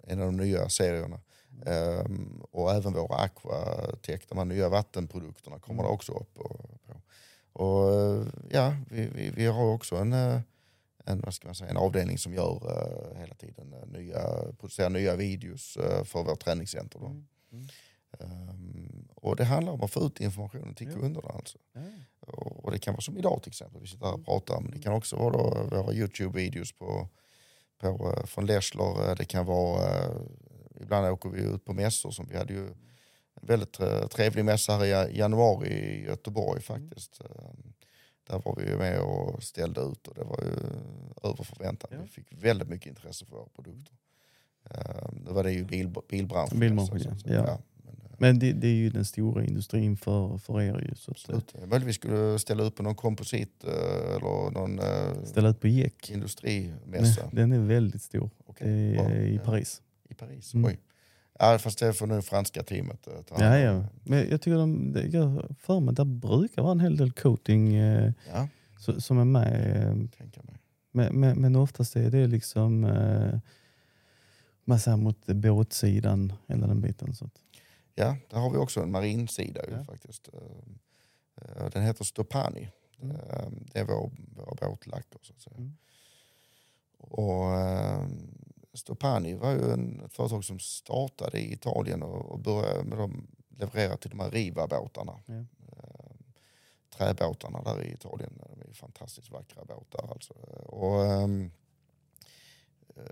en, av de nya serierna. Ehm, och även våra Aquatech, de här nya vattenprodukterna kommer det också upp. Och, på. Och eh, ja, vi, vi, vi har också en, eh, en, vad ska man säga, en avdelning som gör eh, hela tiden nya, producerar nya videos för vårt träningscenter. Mm. Mm. Ehm, och det handlar om att få ut informationen till kunderna. Alltså. Och, och det kan vara som idag till exempel, vi sitter här och Mm. pratar. Men det kan också vara då våra Youtube-videos på, på, från Leschler. Det kan vara, ibland åker vi ut på mässor som vi hade ju väldigt eh, trevlig mässa här i ja- januari i Göteborg faktiskt. Ehm, Där var vi med och ställde ut och det var ju över förväntan. Ja. Vi fick väldigt mycket intresse för våra produkter. Ehm, Nu var det ju bil, bilbranschen. Bilbranschen, så- ja. så- Ja. men, eh, Men det, det är ju den stora industrin för, för er. Ju, så eh, Absolut. Möjligtvis skulle ställa upp på någon komposit eh, eller någon eh, ställa ut på Jek. industrimässa. Den är väldigt stor. Är i Ja, Paris. I Paris, Mm. oj. Ja, fast det får nu franska teamet eh, ta Ja, ja. Men jag tycker de, jag för mig det brukar vara en hel del coating eh, Ja, så- som är med. Eh, men, men, men oftast är det liksom eh, man säger mot båtsidan, hela den biten. Så Ja, där har vi också en marinsida ju Ja. faktiskt. Eh, Den heter Stopani. Mm. Eh, Det är vår, våra båtlacker så att säga. Mm. Och eh, Stopani var ju en, ett företag som startade i Italien och, och började med dem leverera till de här Riva-båtarna. Ja. Eh, Träbåtarna där i Italien. De är fantastiskt vackra båtar alltså. Och, ehm, eh,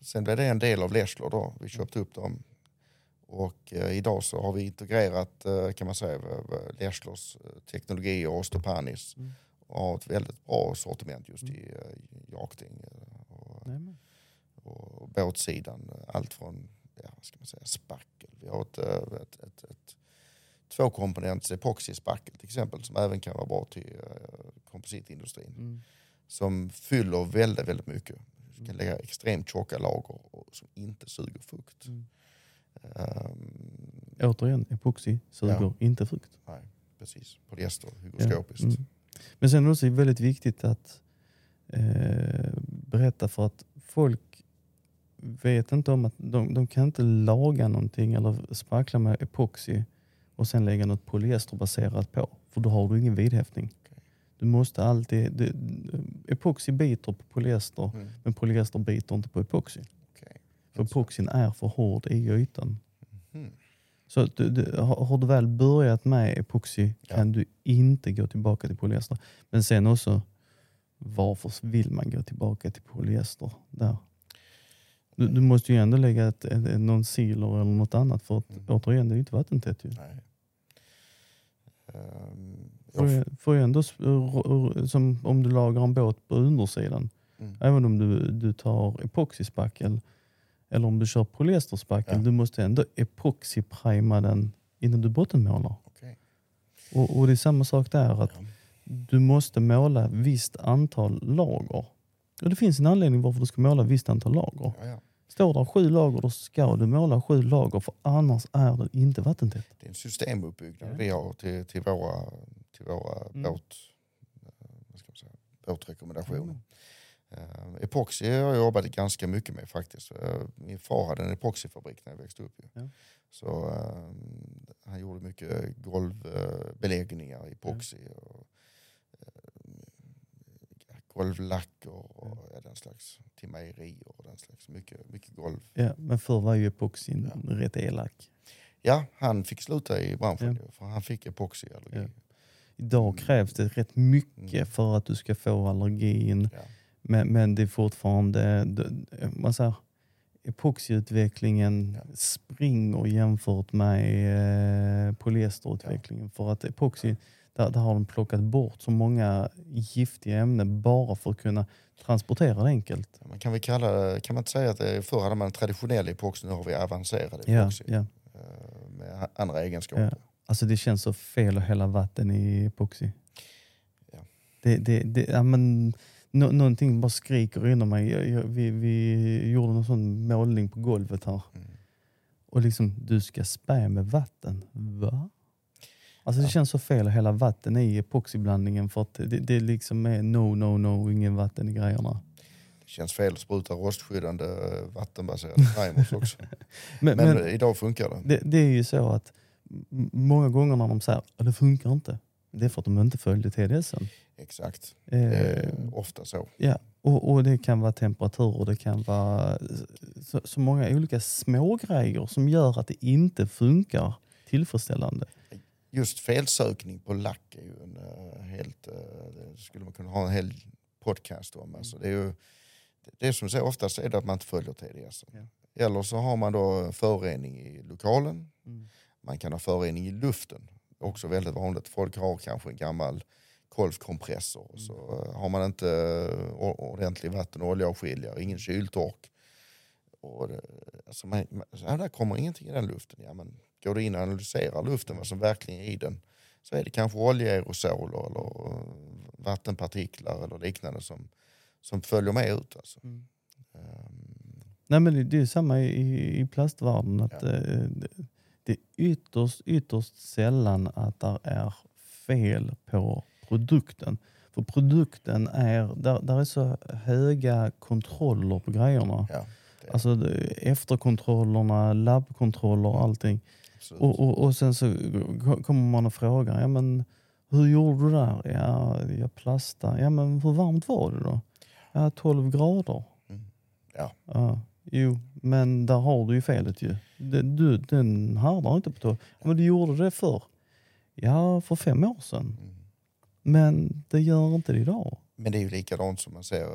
sen blev det en del av Leschler då. Vi köpte upp dem. Och eh, idag så har vi integrerat eh, kan man säga Leschlers eh, teknologi och Stopanis. Mm. Och har ett väldigt bra sortiment just Mm. i uh, jakting eh, och, nej. Och båtsidan. Allt från ja, vad ska man säga, spackel. Vi har ett, eh, ett, ett, ett tvåkomponents epoxyspackel till exempel som även kan vara bra till uh, kompositindustrin. Mm. Som fyller väldigt, väldigt mycket. Du kan lägga extremt tjocka lager och, som inte suger fukt. Mm. Ehm, Återigen, epoxy suger Ja. inte frukt. nej, precis. Polyester, Ja. hygroskopiskt. Mm. Men sen är det också väldigt viktigt att eh, berätta för att folk vet inte om att de, de kan inte laga någonting eller spackla med epoxy och sen lägga något polyesterbaserat på. För då har du ingen vidhäftning. Okej. Du måste alltid... Du, epoxy biter på polyester Mm. men polyester biter inte på epoxy. Okej. För epoxyn är för hård i ytan. Mhm. Så du, du, har, har du väl börjat med epoxy Ja. kan du inte gå tillbaka till polyester. Men sen också, varför vill man gå tillbaka till polyester där? Du, du måste ju ändå lägga ett, ett, någon sealer eller något annat för att Mm. återigen, det är inte vattentätt ju. Nej. Ehm, Får jag ju, får ju ändå, som om du lagar en båt på undersidan, Mm. även om du, du tar epoxyspackel eller om du kör polyesterspackel, Ja. du måste ändå epoxyprima den innan du bottenmålar. Okej. Och, och det är samma sak där, att Ja. du måste måla visst antal lager. Och det finns en anledning varför du ska måla visst antal lager. Ja, ja. Står det sju lager, då ska du måla sju lager, för annars är det inte vattentätt. Det är en systemuppbyggnad Ja. vi har till, till våra, till våra Mm. båt, eh, vad ska man säga, båtrekommendationer. Mm. Uh, epoxy har jag jobbat ganska mycket med faktiskt. Eh, min far hade en epoxyfabrik när jag växte upp. Ja. Så eh, han gjorde mycket golvbeläggningar i epoxy. Och, eh, golvlacker och ja, den slags, till mejerier och den slags. Mycket, mycket golv. Ja, men förr var ju epoxin Ja. rätt elak. Ja, han fick sluta i branschen Ja. för han fick epoxyallergi. Ja. Idag krävs det rätt mycket Mm. för att du ska få allergin. Ja. Men, men det är fortfarande, det- man säger, epoxyutvecklingen Ja. springer jämfört med eh, polyesterutvecklingen. För att epoxy, där, där har de plockat bort så många giftiga ämnen bara för att kunna transportera det enkelt. Man kan, väl kalla kan man inte säga att det, förr hade man traditionell epoxy, nu har vi avancerad Ja, epoxy ja. eh, med andra egenskaper. Ja. Alltså det känns så fel att hälla vatten i epoxy. Ja. Det, det, det, ja, men, nå, någonting bara skriker inom mig. Jag, jag, vi, vi gjorde en sån målning på golvet här. Mm. Och liksom, du ska spä med vatten. Va? Alltså det känns så fel att hälla vatten i epoxyblandningen för att det, det liksom är no, no, no, ingen vatten i grejerna. Det känns fel att spruta rostskyddande eh, vattenbaserade primers också. Men, Men, men, idag funkar det. det, det är ju så att många gånger när de säger att det funkar inte, det är för att de inte följde TDSen. Exakt. Eh, ofta så. Ja, och, och det kan vara temperatur och det kan vara så, så många olika små grejer som gör att det inte funkar tillfredsställande. Just felsökning på lack är ju en eh, helt, eh, det skulle man kunna ha en hel podcast om. Alltså det är ju, det är som så oftast är det att man inte följer TDS. Ja. Eller så har man då förorening i lokalen. Man kan ha förorening i luften. Också väldigt vanligt. Folk har kanske en gammal kolvkompressor och så eh, har man inte ordentlig vatten och oljeavskiljare, ingen kyltork. Och alltså man, man, ja, där kommer ingenting i den luften. Ja, men går du in och analyserar luften, vad som verkligen är i den, så är det kanske oljeaerosoler eller eh, vattenpartiklar eller liknande som, som följer med ut. Alltså. Mm. Ehm, Nej, men det, är samma i, i plastvärlden. Att, Ja. eh, det, det är ytterst, ytterst sällan att det är fel på produkten. För produkten är, där, där är så höga kontroller på grejerna. ja, det Alltså efterkontrollerna, labbkontroller och allting. Absolut. Och, och, och sen så kommer man och frågar, ja men hur gjorde du där? Ja, jag plastade. Ja men hur varmt var det då? Ja, 12 grader. Mm. Ja. Ja, jo, men där har du ju felet ju. Du, den härdar inte på 12. Men du gjorde det för Ja, för fem år sedan. Mm. Men det gör inte det idag. Men det är ju likadant som man ser,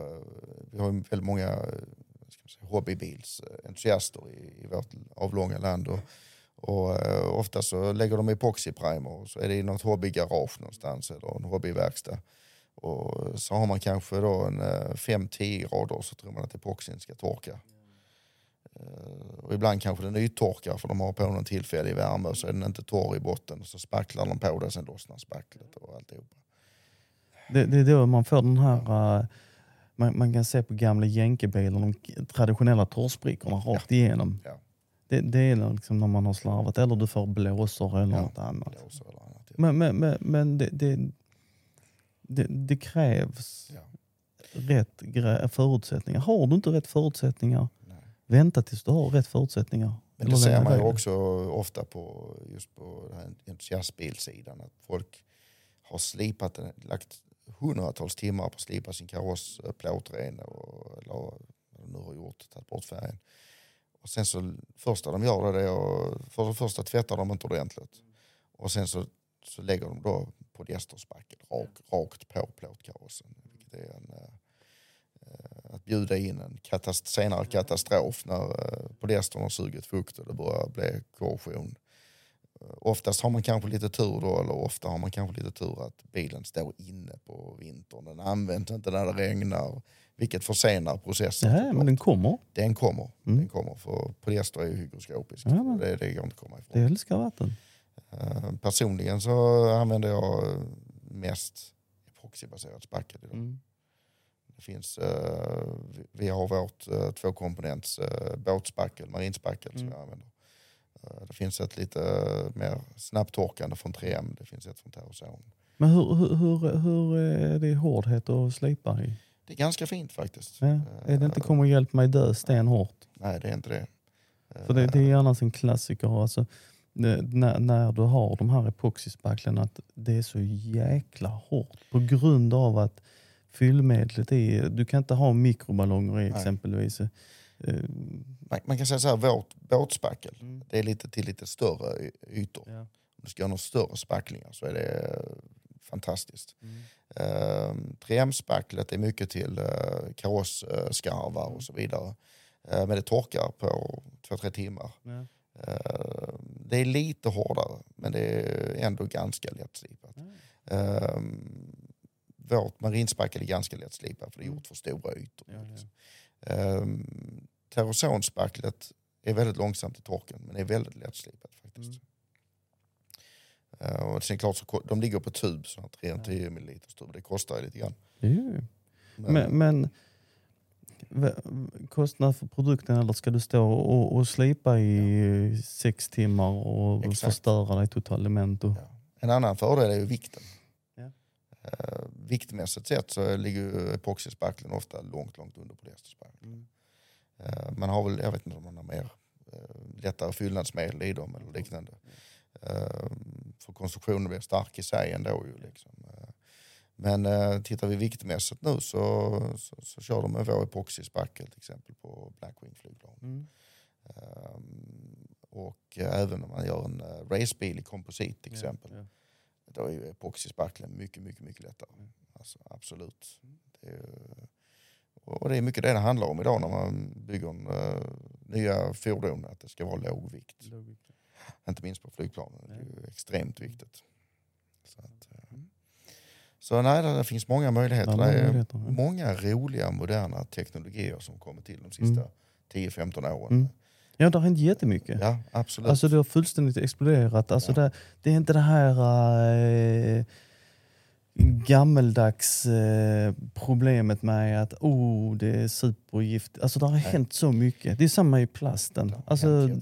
vi har ju väldigt många vad ska man säga, hobbybilsentusiaster i, i vårt avlånga land. Och, och eh, ofta så lägger de epoxyprimer och så är det i något hobbygarage någonstans eller en hobbyverkstad. Och så har man kanske då en 5-10 grader så tror man att epoxin ska torka. Eh, Och ibland kanske den yttorkar för de har på någon tillfällig värme och så är den inte torr i botten. Så spacklar de på det och sen lossnar spacklet och alltihopa. Det, det är då man får den här... eh, man, man kan se på gamla jänkebilar, de traditionella torrsprickorna rakt igenom. Ja. Det, det är liksom när man har slarvat, eller du får blåsor eller Ja, något annat. Blåser eller annat. Men, men, men, men det, det, det, det krävs Ja. rätt förutsättningar. Har du inte rätt förutsättningar, Nej. vänta tills du har rätt förutsättningar. Men Eller det ser man ju också ofta på just på den här entusiastbilsidan. Att folk har slipat, lagt hundratals timmar på att slipa sin kaross plåtren och eller de nu har gjort, tagit bort färgen. Och sen så första de gör det är för det första tvättar de inte ordentligt. Och sen så, så lägger de då polyesterspackel rak, rakt på plåtkarossen. Vilket är en, eh, eh, att bjuda in en katast senare katastrof när eh, polyestern har sugit fukt och det börjar bli korrosion. Eh, Oftast har man kanske lite tur då, eller ofta har man kanske lite tur att bilen står inne på vintern. Den används inte när det regnar, vilket försenar processen. Såklart. men den kommer. Den kommer. Mm. Den kommer för polyester är ju hygroskopiskt. Ja, det, det går inte att komma ifrån. Det älskar vatten. Eh, personligen så använder jag eh, mest epoxybaserat spackel idag. Mm. Det finns, eh, vi- har vårt uh, tvåkomponents båtspackel, marinspackel som Mm. jag använder. Eh, det finns ett lite eh, mer snabbtorkande från 3M, det finns ett från Terroson. Men hur, hur, hur, hur är det hårdhet att slipa i? Det är ganska fint faktiskt. Ja. Är det inte Kom och hjälp mig dö stenhårt? Nej, det är inte det. För det, det är annars en klassiker. Alltså, när, när du har de här epoxyspacklen att det är så jäkla hårt på grund av att fyllmedlet är... Du kan inte ha mikroballonger i Nej. exempelvis. Eh, Man, man kan säga så här, vårt båtspackel, Mm. det är lite till lite större ytor. ja. Om du ska göra några större spacklingar så är det eh, fantastiskt. Mm. Uh, 3M-spacklet är mycket till uh, karossskarvar och så vidare. Eh, men det torkar på två, tre timmar. Ja. Eh, det är lite hårdare men det är ändå ganska lättslipat. Ehm, vårt marinspackel är ganska lätt slipat för det är gjort för stora ytor. Ja, ja. Ehm, Terrosonspacklet är väldigt långsamt i torken men är väldigt lättslipat faktiskt. Mm. Eh, och sen klart så, de ligger på tub, så 310 ml tub. Det kostar ju lite grann. Jo. Men, Men, kostnad för produkten eller ska du stå och, och slipa i sex timmar och Exakt. förstöra dig totalt? Ja. En annan fördel är ju vikten. Eh, viktmässigt sett så ligger ju epoxispacklen ofta långt, långt under polyesterspackeln. Mm. Eh, man har väl, jag vet inte om man har mer eh, lättare fyllnadsmedel i dem eller liknande. Eh, för konstruktionen blir stark i sig ändå ju liksom. Eh, Men eh, tittar vi viktmässigt nu så, så, så kör de med vår epoxispackel till exempel på Blackwing flygplan. Mm. Ehm, och även om man gör en uh, racebil i komposit till exempel. Ja, ja. Då är ju epoxispackeln mycket, mycket, mycket lättare. Mm. Alltså, absolut. Det är, och det är mycket det det handlar om idag när man bygger en, eh, nya fordon, att det ska vara låg vikt. Låg- Inte minst på flygplanen, det är ju extremt viktigt. Så, att, Mm. så nej, det, det finns många möjligheter. Ja, det många är möjligheter, ja. många roliga moderna teknologier som kommer till de sista Mm. 10-15 åren. Mm. Ja, det har hänt jättemycket. Ja, absolut. Alltså det har fullständigt exploderat. Alltså Ja. det, det är inte det här eh, gammeldags eh, problemet med att oh, det är supergift. Alltså det har hänt så mycket. Det är samma i plasten. Alltså, d-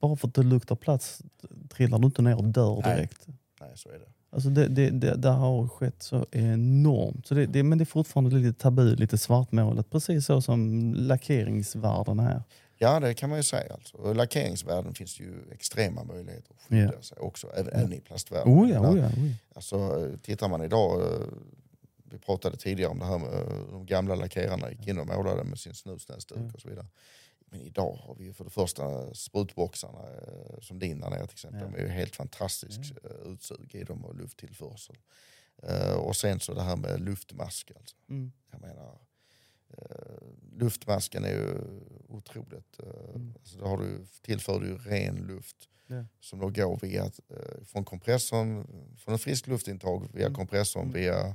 bara för att det luktar plast trillar du inte ner och dör Nej. direkt. nej, så är det. Alltså det, det, det, det har skett så enormt. Så det, men det är fortfarande lite tabu, lite svartmålat. Precis så som lackeringsvärden här. Ja, det kan man ju säga. Alltså. Och lackeringsvärlden finns ju extrema möjligheter att skydda Ja. sig också, även, även i plastvärlden. Oh ja, oh ja, oh ja. Alltså, tittar man idag, eh, vi pratade tidigare om det här med eh, de gamla lackerarna gick in och målade med sin snusnäsduk och så vidare. Men idag har vi för det första sprutboxarna eh, som din där nere till exempel. Ja. De är ju helt fantastisk eh, utsug i dem och lufttillförsel. Eh, Och sen så det här med luftmask. Alltså. Mm. Jag menar, luftmasken är ju otroligt... Eh, Mm. alltså då har du, tillför du ren luft Ja. som då går via, från kompressorn, från en frisk luftintag via Mm. kompressorn Mm. via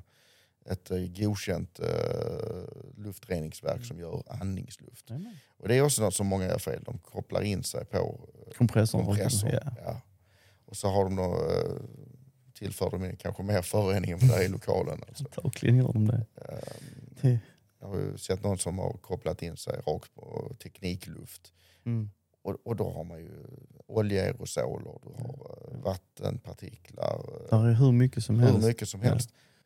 ett eh, godkänt eh, luftreningsverk Mm. som gör andningsluft. Jajamän. Och det är också något som många gör fel, de kopplar in sig på eh, Kompressorn. kompressorn. Ja. Ja. Och så har de då, eh, tillför de kanske mer förorening än vad det är i lokalen. Alltså. Antagligen gör de det. Det- jag har ju sett någon som har kopplat in sig rakt på teknikluft. Mm. Och, och då har man ju oljeaerosoler, du har eh, vattenpartiklar, Där är hur mycket som hur helst. mycket som Ja.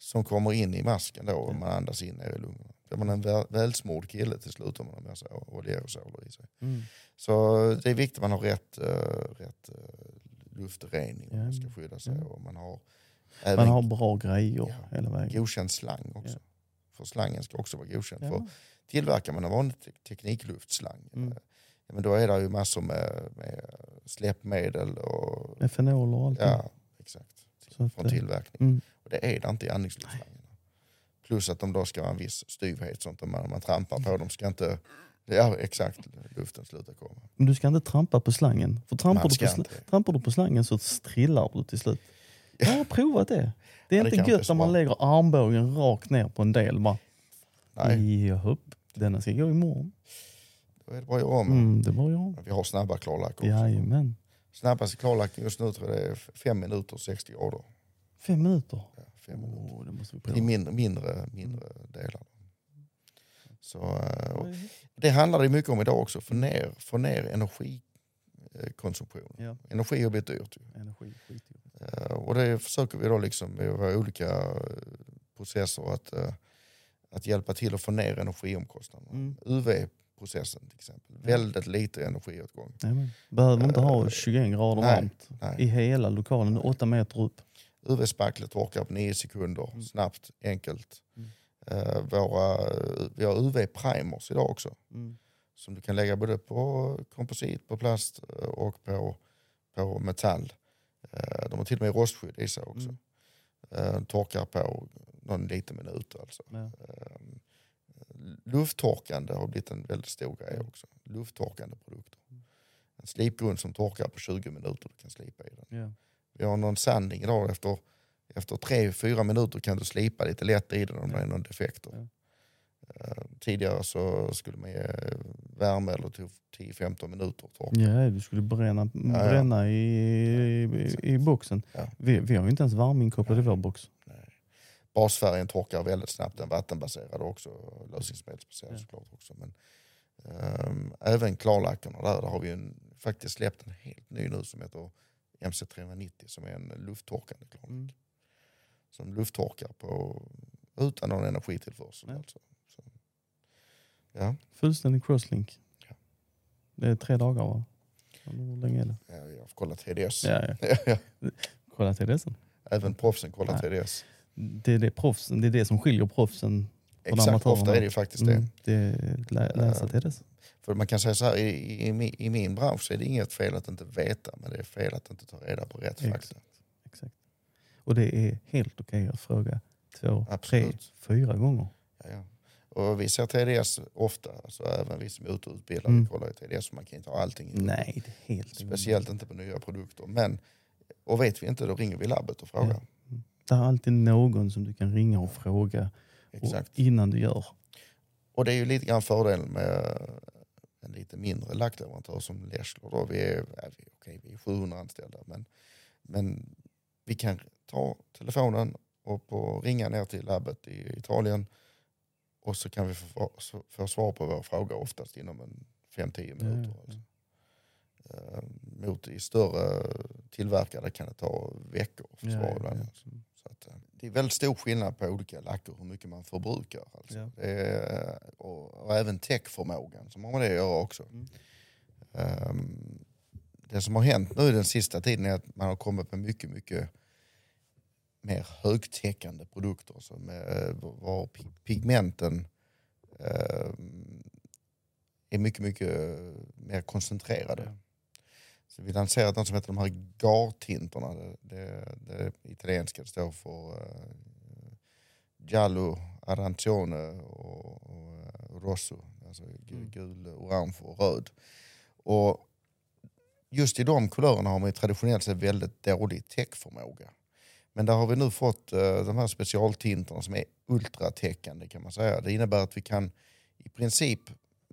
Som kommer in i masken då och Ja. man andas in ner i lungorna. Blir man en väl, välsmord kille till slut om man har med sig oljeaerosoler i sig. Mm. Så det är viktigt att man har rätt, eh, rätt eh, luftrening om Ja. man ska skydda sig. Ja. Och man har Man även har bra grejer Ja. hela vägen. godkänd slang också. För slangen ska också vara godkänd. Ja. För tillverkar man en vanlig te- teknikluftsslang, Mm. eh, ja, men då är det ju massor med, med släppmedel och Med fenol och allt. ja, exakt, Så att, från eh, tillverkning. Mm. Och det är det inte i andningsluftslangarna. Plus att de då ska ha en viss styvhet, sånt att man, man trampar på dem ska inte, ja exakt, luften slutar komma. Men du ska inte trampa på slangen. För trampar, du på, sl- inte. trampar du på slangen så strillar du till slut. Jag har provat det. Det är Ja, det inte är gött när man lägger armbågen rakt ner på en del. Bara, Nej, Jahopp, denna ska gå imorgon. då är det bara att göra om. Mm, det var jag. Men Vi har snabba klarlack också. Jajamän. Snabbaste klarlacken just nu tror jag det är 5 minuter 60 grader. Fem minuter. Ja, fem minuter. Oh, det måste vi I mindre, mindre, mindre delar. Så, eh, det handlar det mycket om idag också, få ner, få ner energikonsumtionen. Ja, Energi har blivit dyrt. Energi. Eh, Och det försöker vi då liksom med våra olika eh, processer att, att hjälpa till att få ner energiomkostnaderna. Mm. UV-processen till exempel, väldigt lite energiåtgång. Jajamän. Behöver inte ha Eh, 21 grader varmt i hela lokalen, åtta meter upp. UV-spacklet torkar på 9 sekunder, Mm. snabbt, enkelt. Mm. Eh, våra, vi har UV-primers idag också. Mm. som du kan lägga både på komposit, på plast eh, och på, på metall. Eh, De har till och med rostskydd i sig också. Mm. Eh, Torkar på någon liten minut alltså. Ja. Eh, Lufttorkande har blivit en väldigt stor grej Mm. också. Lufttorkande produkter. En slipgrund som torkar på 20 minuter, du kan slipa i den. Ja. Vi har någon sanding idag efter, efter tre, fyra minuter kan du slipa lite lätt i den om det är någon defekter. Ja. Eh, tidigare så skulle man ge värme eller tog 10-15 minuter att torka. Ja, du skulle bränna, ja. bränna i, i, i boxen. Ja. Vi, vi har ju inte ens värmeinkopplad i vår box. Basfärgen torkar väldigt snabbt, den vattenbaserade också, lösningsmedelsbaserad Ja. såklart också. Men, ehm, även klarlackarna där, där har vi ju en, faktiskt släppt en helt ny nu som heter MC390 som är en lufttorkande klarlack. Mm. Som lufttorkar på, utan någon energitillförsel. Ja. Alltså. Så, ja, Fullständig crosslink. Ja. Det är tre dagar va? Hur länge är det? ja, jag har kollat TDS. Ja, ja. Kolla till det sen. Även proffsen kollar Nej. TDS. Det är det, proffsen, det är det som skiljer proffsen. Exakt, ofta är det faktiskt det. Mm, det är lä, läsa det. För man kan säga så här, i, i, i min- bransch är det inget fel att inte veta, men det är fel att inte ta reda på rätt Exakt. fakta. Exakt. Och det är helt okej att fråga två, tre, Absolut. fyra gånger. Ja, ja. Och vi ser TDS ofta, alltså även vi som är ute och utbildar, Mm. kollar ju TDS, man kan inte ha allting. i Nej, det är helt Speciellt inte på nya produkter. Men, och vet vi inte, då ringer vi labbet och frågar. Ja. Det är alltid någon som du kan ringa och fråga och Exakt. innan du gör. Och det är ju lite grann fördelen med en lite mindre lackleverantör som Leschler. Då. Vi, är, ja, vi, är 700 anställda men, men vi kan ta telefonen och på, ringa ner till labbet i Italien och så kan vi få, få svar på vår fråga oftast inom en 5-10 minuter. Ja, ja. Alltså. Eh, Mot i större tillverkare kan det ta veckor Ja, svar ja, ibland. ja. Alltså. Så att, eh, det är väldigt stor skillnad på olika lacker hur mycket man förbrukar. Alltså. Ja. Är, och, och även täckförmågan som har med det att göra också. Mm. Ehm, det som har hänt nu den sista tiden är att man har kommit med mycket, mycket mer högtäckande produkter. Så med, var pi- pigmenten ehm, är mycket, mycket mer koncentrerade. Ja. Så vi lanserat något som heter de här gartinterna. Det, det, det italienska det står för uh, giallo, arancione och, och eh, rosso. Alltså Mm. gul, orange och röd. Och just i de kulörerna har man ju traditionellt sett väldigt dålig täckförmåga. Men där har vi nu fått eh, de här specialtinterna som är ultratäckande kan man säga. Det innebär att vi kan i princip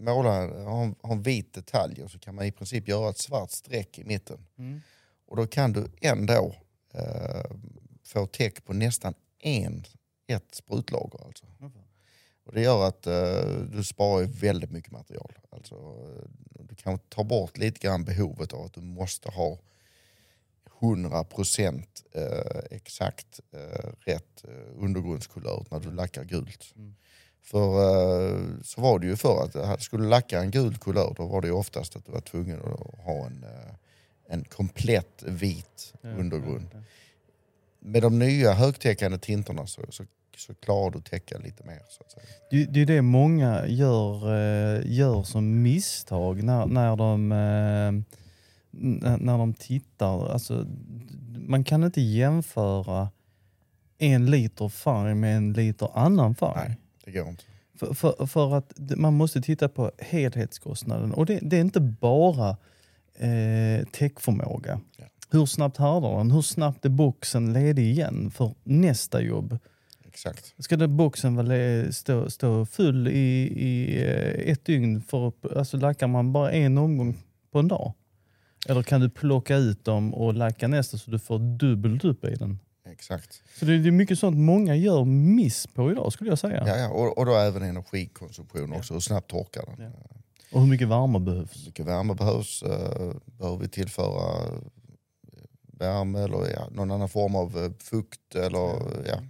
måla, ha en, ha en vit detalj och så kan man i princip göra ett svart streck i mitten. Mm. Och då kan du ändå eh, få täck på nästan en, ett sprutlager. Alltså. Och det gör att eh, du sparar väldigt mycket material. Alltså, du kan ta bort lite grann behovet av att du måste ha 100% eh, exakt eh, rätt eh, undergrundskulör när du lackar gult. Mm. För eh, så var det ju förr att eh, skulle du lacka en gul kulör då var det ju oftast att du var tvungen att ha en, eh, en komplett vit undergrund. ja, ja. Med de nya högtäckande tinterna så, så, så klarar du att täcka lite mer. Så att säga. Det, det är det många gör, gör som misstag när, när, de, när de tittar. Alltså, man kan inte jämföra en liter färg med en liter annan färg. Nej. Det går inte. För, för, för att man måste titta på helhetskostnaden. Och det, det är inte bara eh, täckförmåga. Ja. Hur snabbt härdar den? Hur snabbt är boxen ledig igen för nästa jobb? Exakt. Ska den boxen le- stå, stå full i, i eh, ett dygn? För, alltså lackar man bara en omgång på en dag? Eller kan du plocka ut dem och lacka nästa så du får dubbelt upp i den? Exakt. Så det, det är mycket sånt många gör miss på idag skulle jag säga. Ja, ja. Och, och då även energikonsumtion också. Hur snabbt torkar den? Ja. Och hur mycket värme behövs? Hur mycket värme behövs? Uh, behöver vi tillföra eh, värme eller ja, någon annan form av eh, fukt? Eller, ja.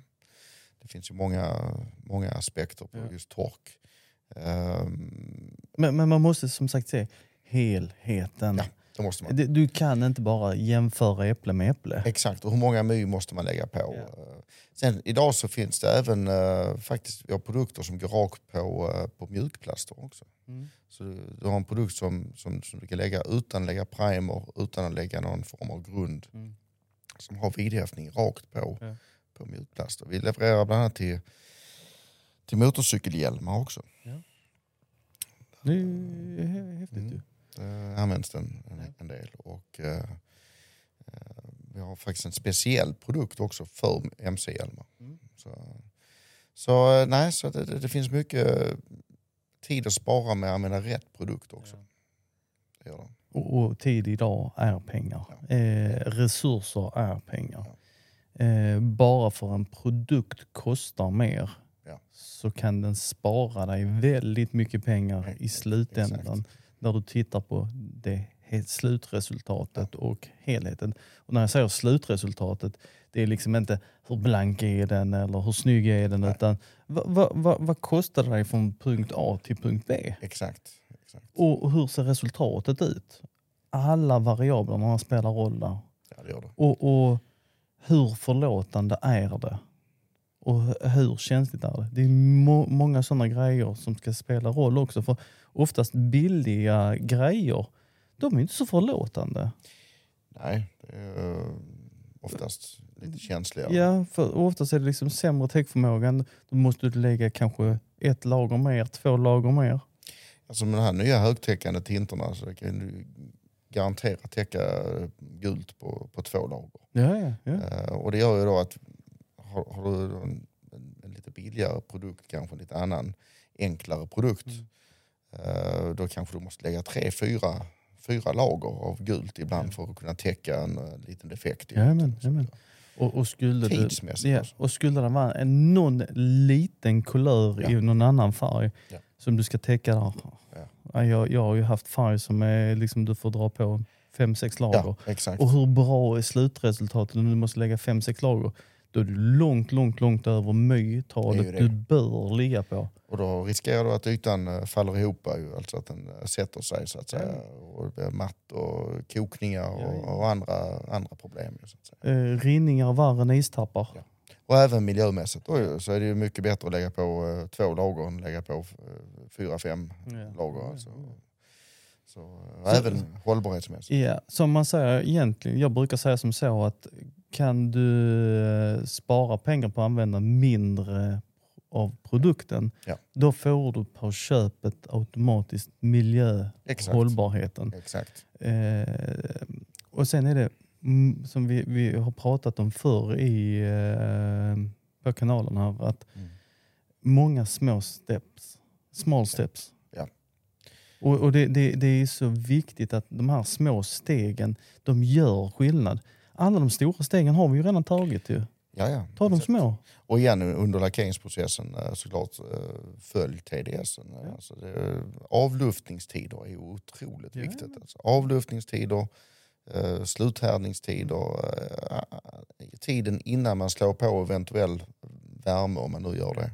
Det finns ju många, många aspekter på Ja. just tork. Ehm, Men, men man måste som sagt se helheten. Ja. Det måste man. Du kan inte bara jämföra äpple med äpple. Exakt, och hur många my måste man lägga på? Ja. Eh, Sen, idag så finns det även eh, faktiskt, vi har produkter som går rakt på, eh, på mjukplaster också. Mm. Så du, du har en produkt som, som, som du kan lägga utan att lägga primer, utan att lägga någon form av grund. Mm. Som har vidhäftning rakt på, Ja. på mjukplaster. Vi levererar bland annat till, till motorcykelhjälmar också. Det är hä- häftigt Mm. ju. Eh, används den en, en del. Och, eh, eh, vi har faktiskt en speciell produkt också för mc-hjälmar. Mm. Så, så eh, nej, så det, det, det finns mycket tid att spara med att använda rätt produkt också. Det gör det. Och, och tid idag är pengar. Eh, resurser är pengar. Eh, bara för en produkt kostar mer Ja. så kan den spara dig väldigt mycket pengar i slutändan. När du tittar på det slutresultatet och helheten. Och när jag säger slutresultatet, det är liksom inte hur blank är den eller hur snygg är den, utan vad, vad, vad, vad kostar det dig från punkt A till punkt B? Exakt. exakt. Och och hur ser resultatet ut? Alla variablerna spelar roll där. Ja, det gör det. Och, och hur förlåtande är det? Och hur känsligt är det? Det är må många sådana grejer som ska spela roll också. För oftast billiga grejer, de är inte så förlåtande. Nej, det är eh, oftast lite känsligare. Ja, för oftast är det liksom sämre täckförmågan. Då måste du lägga kanske ett lager mer, två lager mer. Alltså med de här nya högtäckande tinterna så kan du garanterat täcka gult på, på två lager. Ja, ja, ja. Eh, och det gör ju då att har, har du en, en lite billigare produkt, kanske en lite annan enklare produkt, Mm. Eh, då kanske du måste lägga tre, fyra, fyra lager av gult ibland för att kunna täcka en, eh, liten defekt. Jajamän, jajamän. Och, och, skulle Tidsmässigt ja, också. och skulle det vara en, någon liten kulör Ja. i någon annan färg Ja. som du ska täcka där. Ja, jag, jag har ju haft färg som är liksom du får dra på fem, sex lager. Ja. Och hur bra är slutresultatet om du måste lägga fem, sex lager? Då är du långt, långt, långt över mytalet du bör ligga på. Och då riskerar du att ytan eh, faller ihop, alltså att den eh, sätter sig så att säga. Och det blir matt och kokningar och, och andra, andra problem. Så att säga. Eh, rinningar värre än istappar. Ja. Och även miljömässigt då, så är det ju mycket bättre att lägga på eh, två lager än lägga på eh, fyra, fem lager. Alltså. Så, Så- även hållbarhetsmässigt. Ja, som man säger egentligen, jag brukar säga som så att kan du eh, spara pengar på att använda mindre av produkten, Ja. då får du på köpet automatiskt Exakt. miljöhållbarheten. Exakt. Eh, och sen är det, mm, som vi, vi har pratat om förr i, eh, på kanalen här, att Mm. många små steps, small steps. Ja. Och, och det, det, det är så viktigt att de här små stegen, de gör skillnad. Alla de stora stegen har vi ju redan tagit ju. Ja, ja. Ta de små. Och igen under lackeringsprocessen eh, såklart eh, följ TDS. Ja. Alltså det, avluftningstider är otroligt Ja. viktigt. Alltså avluftningstider, eh, sluthärdningstider, eh, tiden innan man slår på eventuell värme om man nu gör det.